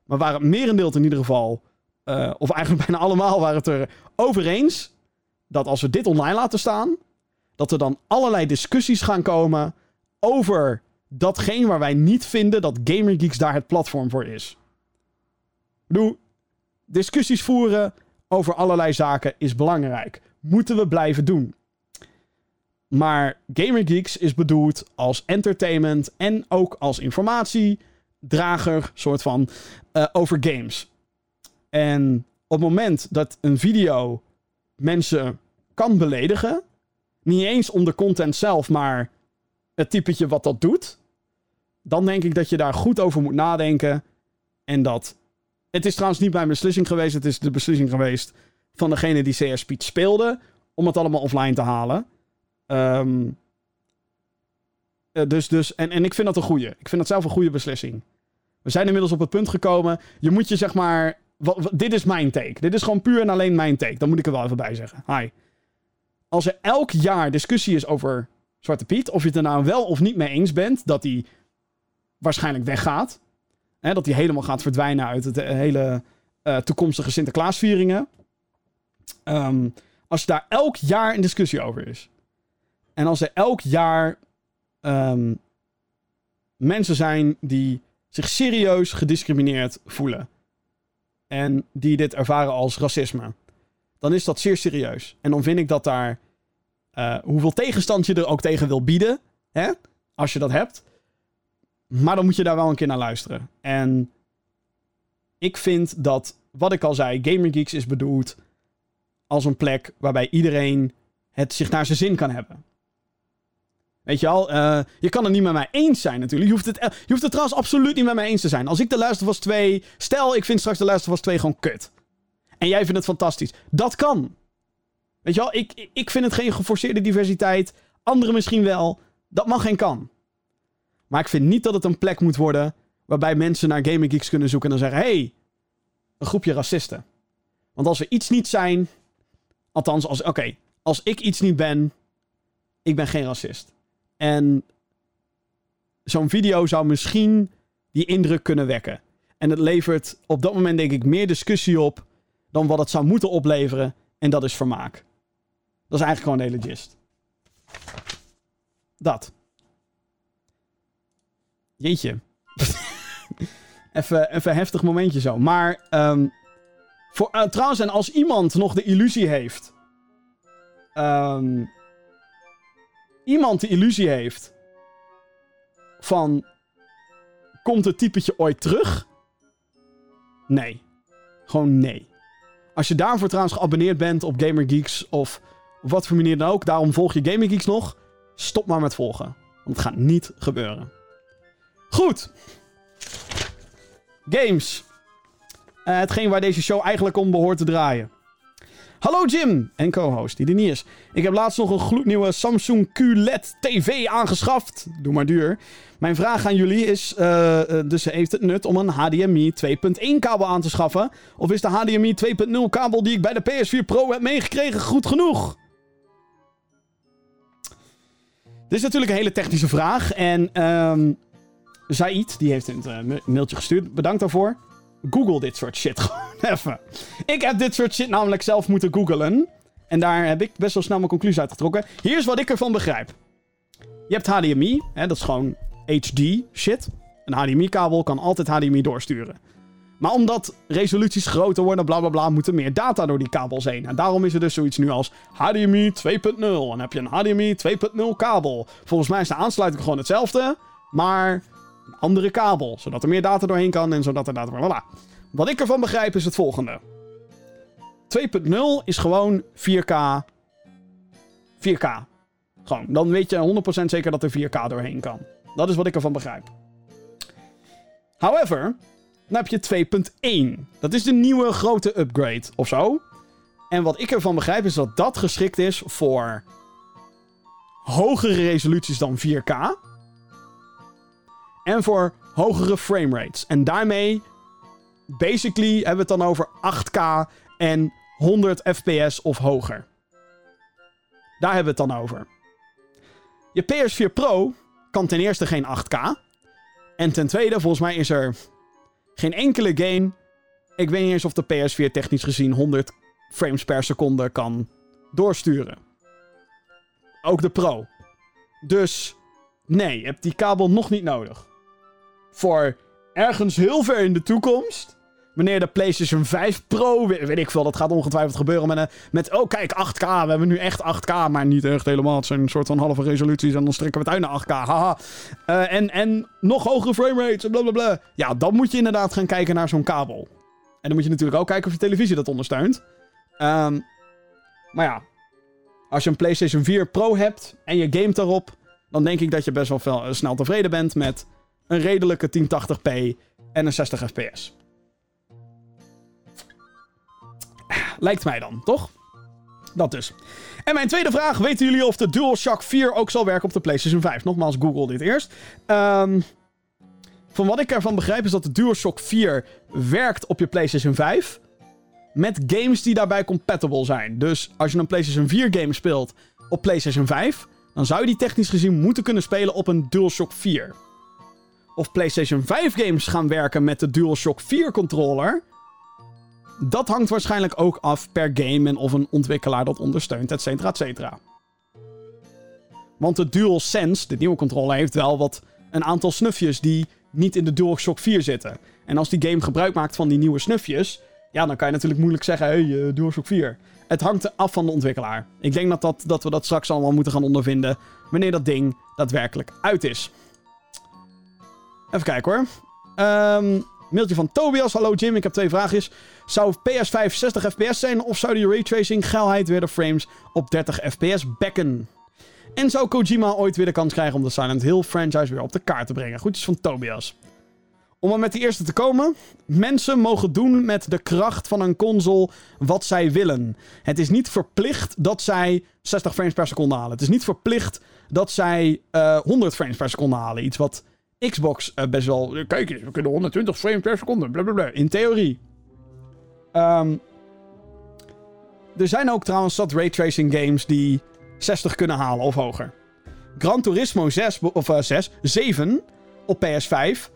Maar waar het merendeel in ieder geval, uh, of eigenlijk bijna allemaal, waren het er eens dat als we dit online laten staan, dat er dan allerlei discussies gaan komen over datgene waar wij niet vinden dat GamerGeeks daar het platform voor is. Bedoel, discussies voeren over allerlei zaken is belangrijk. Moeten we blijven doen. Maar GamerGeeks is bedoeld als entertainment en ook als informatiedrager, soort van, uh, over games. En op het moment dat een video mensen kan beledigen, niet eens om de content zelf, maar het typetje wat dat doet, dan denk ik dat je daar goed over moet nadenken. En dat. Het is trouwens niet mijn beslissing geweest, het is de beslissing geweest van degene die CS Speed speelde, om het allemaal offline te halen. Um, dus, dus, en, en ik vind dat een goede. Ik vind dat zelf een goede beslissing. We zijn inmiddels op het punt gekomen. Je moet je zeg maar. Dit is mijn take. Dit is gewoon puur en alleen mijn take. Dan moet ik er wel even bij zeggen. Hi. Als er elk jaar discussie is over Zwarte Piet. Of je het er nou wel of niet mee eens bent. Dat hij waarschijnlijk weggaat. Hè, dat hij helemaal gaat verdwijnen uit het hele uh, toekomstige Sinterklaasvieringen. Um, als daar elk jaar een discussie over is. En als er elk jaar um, mensen zijn die zich serieus gediscrimineerd voelen. En die dit ervaren als racisme. Dan is dat zeer serieus. En dan vind ik dat daar. Uh, hoeveel tegenstand je er ook tegen wil bieden. Hè? Als je dat hebt. Maar dan moet je daar wel een keer naar luisteren. En ik vind dat, wat ik al zei, Gamer Geeks is bedoeld als een plek waarbij iedereen het zich naar zijn zin kan hebben. Weet je al, uh, je kan het niet met mij eens zijn natuurlijk. Je hoeft, het, je hoeft trouwens absoluut niet met mij eens te zijn. Als ik de of Us 2... Stel, ik vind straks de of Us 2 gewoon kut. En jij vindt het fantastisch. Dat kan. Weet je wel, ik, ik vind het geen geforceerde diversiteit. Anderen misschien wel. Dat mag en kan. Maar ik vind niet dat het een plek moet worden waarbij mensen naar Gaming Geeks kunnen zoeken en dan zeggen: hey, een groepje racisten. Want als we iets niet zijn. Althans, als, oké, als ik iets niet ben. Ik ben geen racist. En zo'n video zou misschien die indruk kunnen wekken. En het levert op dat moment, denk ik, meer discussie op. dan wat het zou moeten opleveren. En dat is vermaak. Dat is eigenlijk gewoon de hele gist. Dat. Jeetje. even, even een heftig momentje zo. Maar ehm, voor, eh, trouwens, en als iemand nog de illusie heeft. ehm, iemand de illusie heeft. van. Komt het typetje ooit terug? Nee. Gewoon nee. Als je daarvoor trouwens geabonneerd bent op GamerGeeks of op wat voor manier dan ook, daarom volg je GamerGeeks nog, stop maar met volgen. Want het gaat niet gebeuren. Goed. Games. Eh, hetgeen waar deze show eigenlijk om behoort te draaien. Hallo Jim en co-host die er niet is. Ik heb laatst nog een gloednieuwe Samsung QLED TV aangeschaft. Doe maar duur. Mijn vraag aan jullie is, eh, eh, dus heeft het nut om een HDMI 2.1 kabel aan te schaffen? Of is de HDMI 2.0 kabel die ik bij de PS4 Pro heb meegekregen goed genoeg? Dit is natuurlijk een hele technische vraag. En ehm Zaid, die heeft een uh, mailtje gestuurd. Bedankt daarvoor. Google dit soort shit gewoon even. Ik heb dit soort shit namelijk zelf moeten googlen. En daar heb ik best wel snel mijn conclusie uitgetrokken. Hier is wat ik ervan begrijp. Je hebt HDMI, hè, dat is gewoon HD shit. Een HDMI-kabel kan altijd HDMI doorsturen. Maar omdat resoluties groter worden, bla bla bla, moet er meer data door die kabels heen. En daarom is er dus zoiets nu als HDMI 2.0. En heb je een HDMI 2.0 kabel. Volgens mij is de aansluiting gewoon hetzelfde, maar een andere kabel. Zodat er meer data doorheen kan en zodat er data... Voilà. Wat ik ervan begrijp is het volgende. 2.0 is gewoon 4K. 4K. Gewoon. Dan weet je 100% zeker dat er 4K doorheen kan. Dat is wat ik ervan begrijp. However, dan heb je 2.1. Dat is de nieuwe grote upgrade of zo. En wat ik ervan begrijp is dat dat geschikt is voor hogere resoluties dan 4K. En voor hogere framerates. En daarmee, basically, hebben we het dan over 8K en 100 FPS of hoger. Daar hebben we het dan over. Je PS4 Pro kan ten eerste geen 8K. En ten tweede, volgens mij is er geen enkele game. Ik weet niet eens of de PS4 technisch gezien 100 frames per seconde kan doorsturen. Ook de Pro. Dus nee, je hebt die kabel nog niet nodig. Voor ergens heel ver in de toekomst. Wanneer de PlayStation 5 Pro, weet, ik veel, dat gaat ongetwijfeld gebeuren met, met oh kijk, 8K, we hebben nu echt 8K, maar niet echt helemaal. Het zijn een soort van halve resoluties en dan strekken we het uit naar 8K, haha. Eh, en, en nog hogere framerates blablabla. Ja, dan moet je inderdaad gaan kijken naar zo'n kabel. En dan moet je natuurlijk ook kijken of je televisie dat ondersteunt. Ehm, maar ja, als je een PlayStation 4 Pro hebt en je gamet daarop, dan denk ik dat je best wel eh, snel tevreden bent met een redelijke 1080p en een 60 fps. Lijkt mij dan, toch? Dat dus. En mijn tweede vraag. Weten jullie of de DualShock 4 ook zal werken op de PlayStation 5? Nogmaals, Google dit eerst. Ehm, van wat ik ervan begrijp is dat de DualShock 4 werkt op je PlayStation 5. Met games die daarbij compatible zijn. Dus als je een PlayStation 4 game speelt op PlayStation 5... dan zou je die technisch gezien moeten kunnen spelen op een DualShock 4. Of PlayStation 5 games gaan werken met de DualShock 4 controller dat hangt waarschijnlijk ook af per game en of een ontwikkelaar dat ondersteunt, et cetera, et cetera. Want de DualSense, de nieuwe controller, heeft wel wat een aantal snufjes die niet in de DualShock 4 zitten. En als die game gebruik maakt van die nieuwe snufjes, ja, dan kan je natuurlijk moeilijk zeggen, hey, DualShock 4. Het hangt af van de ontwikkelaar. Ik denk dat, dat, dat we dat straks allemaal moeten gaan ondervinden wanneer dat ding daadwerkelijk uit is. Even kijken hoor. Ehm Mailtje van Tobias. Hallo Jim, ik heb twee vraagjes. Zou PS5 60 fps zijn of zou die raytracing geilheid weer de frames op 30 fps bekken? En zou Kojima ooit weer de kans krijgen om de Silent Hill franchise weer op de kaart te brengen? Groetjes van Tobias. Om maar met die eerste te komen. Mensen mogen doen met de kracht van een console wat zij willen. Het is niet verplicht dat zij 60 frames per seconde halen. Het is niet verplicht dat zij eh 100 frames per seconde halen. Iets wat Xbox eh, best wel... Kijk eens, we kunnen 120 frames per seconde. Blablabla. In theorie. Ehm, er zijn ook trouwens zat raytracing games die 60 kunnen halen of hoger. Gran Turismo 6, be- of eh, 6, 7 op PS5.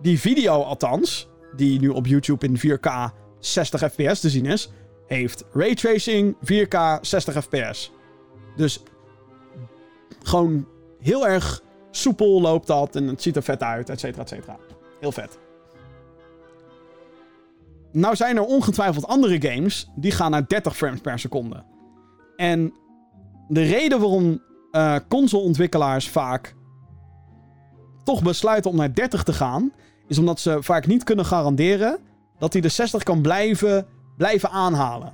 Die video althans, die nu op YouTube in 4K 60 fps te zien is, heeft raytracing 4K 60 fps. Dus gewoon heel erg soepel loopt dat en het ziet er vet uit, et cetera, et cetera. Heel vet. Nou zijn er ongetwijfeld andere games die gaan naar 30 frames per seconde. En de reden waarom eh consoleontwikkelaars vaak toch besluiten om naar 30 te gaan, is omdat ze vaak niet kunnen garanderen dat hij de 60 kan blijven, blijven aanhalen.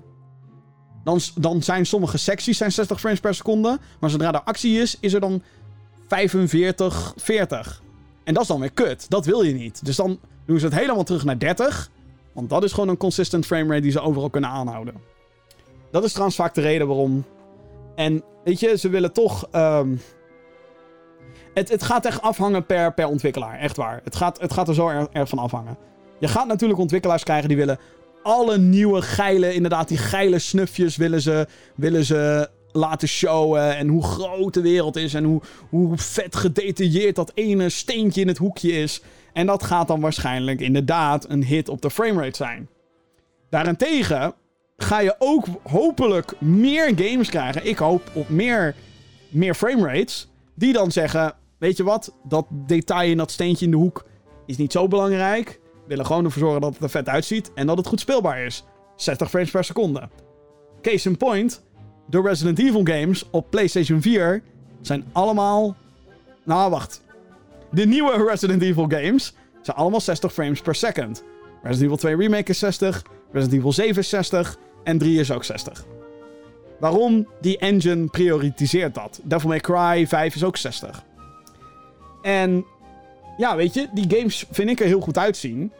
Dan, dan zijn sommige secties zijn 60 frames per seconde, maar zodra er actie is, is er dan 45, 40. En dat is dan weer kut. Dat wil je niet. Dus dan doen ze het helemaal terug naar 30. Want dat is gewoon een consistent framerate die ze overal kunnen aanhouden. Dat is trouwens vaak de reden waarom. En weet je, ze willen toch. ehm, het, het gaat echt afhangen per, per ontwikkelaar. Echt waar. Het gaat, het gaat er zo erg, van afhangen. Je gaat natuurlijk ontwikkelaars krijgen die willen alle nieuwe geile, inderdaad, die geile snufjes willen ze, willen ze laten showen. En hoe groot de wereld is en hoe, hoe vet gedetailleerd dat ene steentje in het hoekje is. En dat gaat dan waarschijnlijk inderdaad een hit op de framerate zijn. Daarentegen ga je ook hopelijk meer games krijgen. Ik hoop op meer, meer framerates. Die dan zeggen: Weet je wat, dat detail in dat steentje in de hoek is niet zo belangrijk. We willen gewoon ervoor zorgen dat het er vet uitziet en dat het goed speelbaar is. 60 frames per seconde. Case in point: de Resident Evil games op PlayStation 4 zijn allemaal. Nou, wacht. De nieuwe Resident Evil games zijn allemaal 60 frames per second. Resident Evil 2 Remake is 60, Resident Evil 7 is 60 en 3 is ook 60. Waarom? Die engine prioritiseert dat. Devil May Cry 5 is ook 60. En ja, weet je, die games vind ik er heel goed uitzien.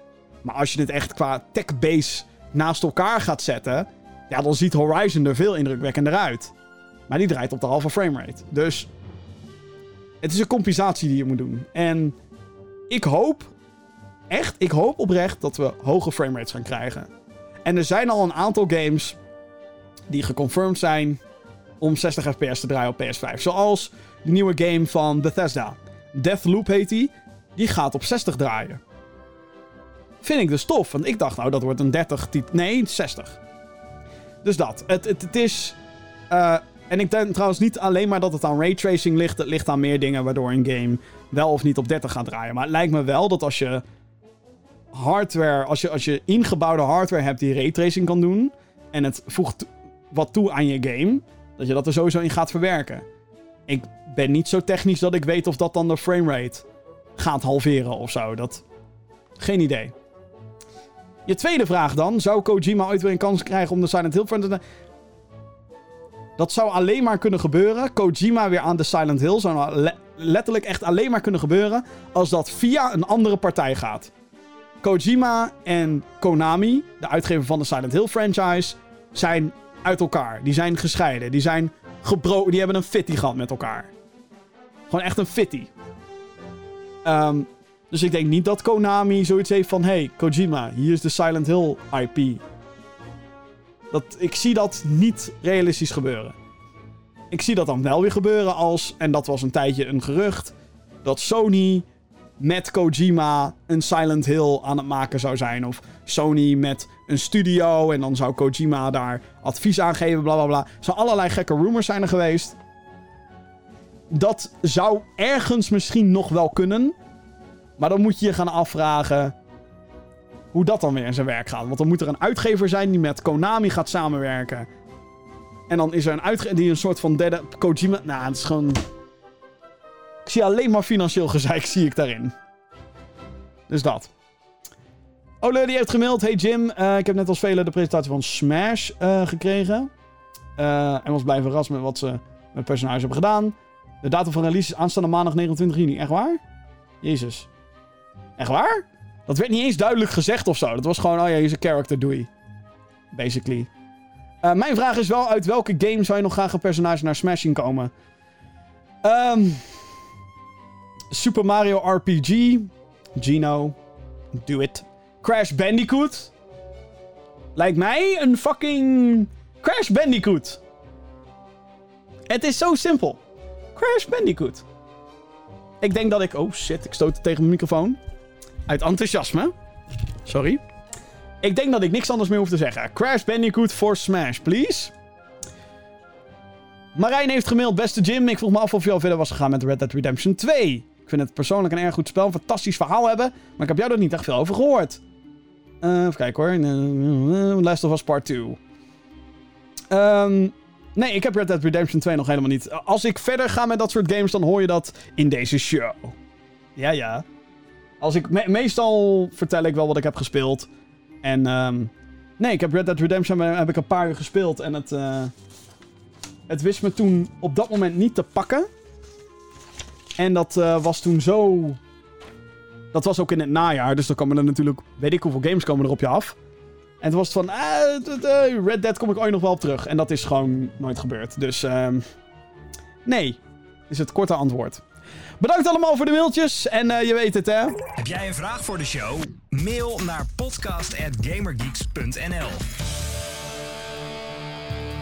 Maar als je dit echt qua tech-base naast elkaar gaat zetten, ja, dan ziet Horizon er veel indrukwekkender uit. Maar die draait op de halve framerate. Dus het is een compensatie die je moet doen. En ik hoop, echt, ik hoop oprecht dat we hoge framerates gaan krijgen. En er zijn al een aantal games die geconfirmed zijn om 60 fps te draaien op PS5. Zoals de nieuwe game van Bethesda. Deathloop heet die. Die gaat op 60 draaien. Vind ik dus tof, want ik dacht nou dat wordt een 30, tit- nee 60. Dus dat. Het, het, het is... eh, en ik denk trouwens niet alleen maar dat het aan raytracing ligt. Het ligt aan meer dingen waardoor een game wel of niet op 30 gaat draaien. Maar het lijkt me wel dat als je hardware, als je, als je ingebouwde hardware hebt die raytracing kan doen. En het voegt wat toe aan je game. Dat je dat er sowieso in gaat verwerken. Ik ben niet zo technisch dat ik weet of dat dan de framerate gaat halveren of zo. Dat... Geen idee. Je tweede vraag dan. Zou Kojima ooit weer een kans krijgen om de Silent Hill franchise... Dat zou alleen maar kunnen gebeuren. Kojima weer aan de Silent Hill zou nou le- letterlijk echt alleen maar kunnen gebeuren als dat via een andere partij gaat. Kojima en Konami, de uitgever van de Silent Hill franchise, zijn uit elkaar. Die zijn gescheiden. Die zijn gebroken. Die hebben een fitty gehad met elkaar. Gewoon echt een fitty. Ehm, dus ik denk niet dat Konami zoiets heeft van... Hey, Kojima, hier is de Silent Hill IP. Dat, ik zie dat niet realistisch gebeuren. Ik zie dat dan wel weer gebeuren als... En dat was een tijdje een gerucht. Dat Sony met Kojima een Silent Hill aan het maken zou zijn. Of Sony met een studio. En dan zou Kojima daar advies aan geven. Bla bla bla. Zo allerlei gekke rumors zijn er geweest. Dat zou ergens misschien nog wel kunnen. Maar dan moet je je gaan afvragen hoe dat dan weer in zijn werk gaat. Want dan moet er een uitgever zijn die met Konami gaat samenwerken. En dan is er een uitgever die een soort van derde Kojima... Nou, het is gewoon... Ik zie alleen maar financieel gezeik, zie ik daarin. Dus dat. Ole die heeft gemaild. Hey Jim, eh, ik heb net als velen de presentatie van Smash eh, gekregen. Eh, en was blij verrast met wat ze met het personage hebben gedaan. De datum van release is aanstaande maandag 29 juni. Echt waar? Jezus. Echt waar? Dat werd niet eens duidelijk gezegd of zo. Dat was gewoon, oh ja, hier is een character, doei. Basically. Eh, mijn vraag is wel, uit welke game zou je nog graag een personage naar Smash zien komen? Ehm, Super Mario RPG. Gino. Do it. Crash Bandicoot. Lijkt mij een fucking Crash Bandicoot. Het is zo simpel. Crash Bandicoot. Ik denk dat ik... Oh shit, ik stoot tegen mijn microfoon. Uit enthousiasme. Sorry. Ik denk dat ik niks anders meer hoef te zeggen. Crash Bandicoot for Smash, please. Marijn heeft gemaild, beste Jim. Ik vroeg me af of je al verder was gegaan met Red Dead Redemption 2. Ik vind het persoonlijk een erg goed spel, een fantastisch verhaal hebben. Maar ik heb jou er niet echt veel over gehoord. Uh, even kijken hoor. Uh, Last of Us Part 2. Um, nee, ik heb Red Dead Redemption 2 nog helemaal niet. Als ik verder ga met dat soort games, dan hoor je dat in deze show. Ja, ja. Als ik me meestal vertel ik wel wat ik heb gespeeld. En um, nee, ik heb Red Dead Redemption heb ik een paar uur gespeeld. En het, uh, het wist me toen op dat moment niet te pakken. En dat uh, was toen zo... Dat was ook in het najaar. Dus dan komen er natuurlijk... Weet ik hoeveel games komen er op je af. En toen was het van... Uh, Red Dead kom ik ooit nog wel op terug. En dat is gewoon nooit gebeurd. Dus... Um, nee. Is het korte antwoord. Bedankt allemaal voor de mailtjes. En uh, je weet het, hè? Heb jij een vraag voor de show? Mail naar podcast.gamergeeks.nl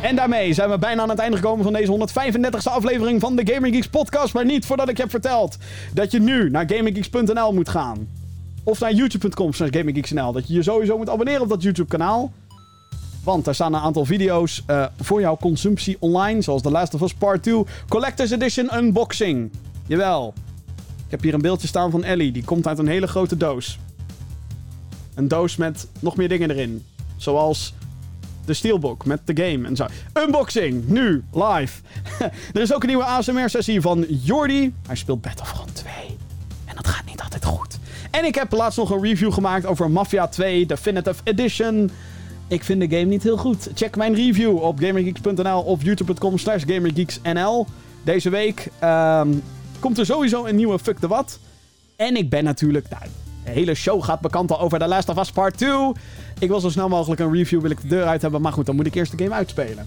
En daarmee zijn we bijna aan het einde gekomen van deze 135e aflevering van de Gamer Geeks podcast. Maar niet voordat ik je heb verteld dat je nu naar gamergeeks.nl moet gaan. Of naar youtube.com slash gamergeeks.nl. Dat je je sowieso moet abonneren op dat YouTube kanaal. Want daar staan een aantal video's uh, voor jouw consumptie online. Zoals The Last of Us Part 2 Collector's Edition Unboxing. Jawel. Ik heb hier een beeldje staan van Ellie. Die komt uit een hele grote doos. Een doos met nog meer dingen erin. Zoals de Steelbook met de game en zo. Unboxing, nu, live. er is ook een nieuwe ASMR-sessie van Jordi. Hij speelt Battlefront 2. En dat gaat niet altijd goed. En ik heb laatst nog een review gemaakt over Mafia 2 Definitive Edition. Ik vind de game niet heel goed. Check mijn review op gamergeeks.nl of youtube.com slash gamergeeksnl. Deze week um, komt er sowieso een nieuwe Fuck the What. En ik ben natuurlijk... Nou, de hele show gaat bekend al over The Last of Us Part 2. Ik wil zo snel mogelijk een review wil ik de deur uit hebben. Maar goed, dan moet ik eerst de game uitspelen.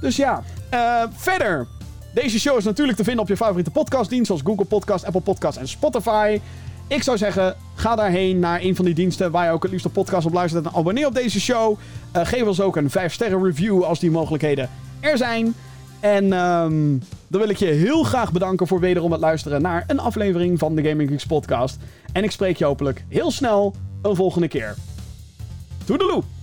Dus ja, uh, verder. Deze show is natuurlijk te vinden op je favoriete podcastdienst. Zoals Google Podcast, Apple Podcast en Spotify. Ik zou zeggen, ga daarheen naar een van die diensten waar je ook het liefst een podcast op luistert. En abonneer op deze show. Uh, geef ons ook een 5 sterren review als die mogelijkheden er zijn. En um, dan wil ik je heel graag bedanken voor wederom het luisteren naar een aflevering van de Gaming Geeks podcast. En ik spreek je hopelijk heel snel een volgende keer. Toedeloe!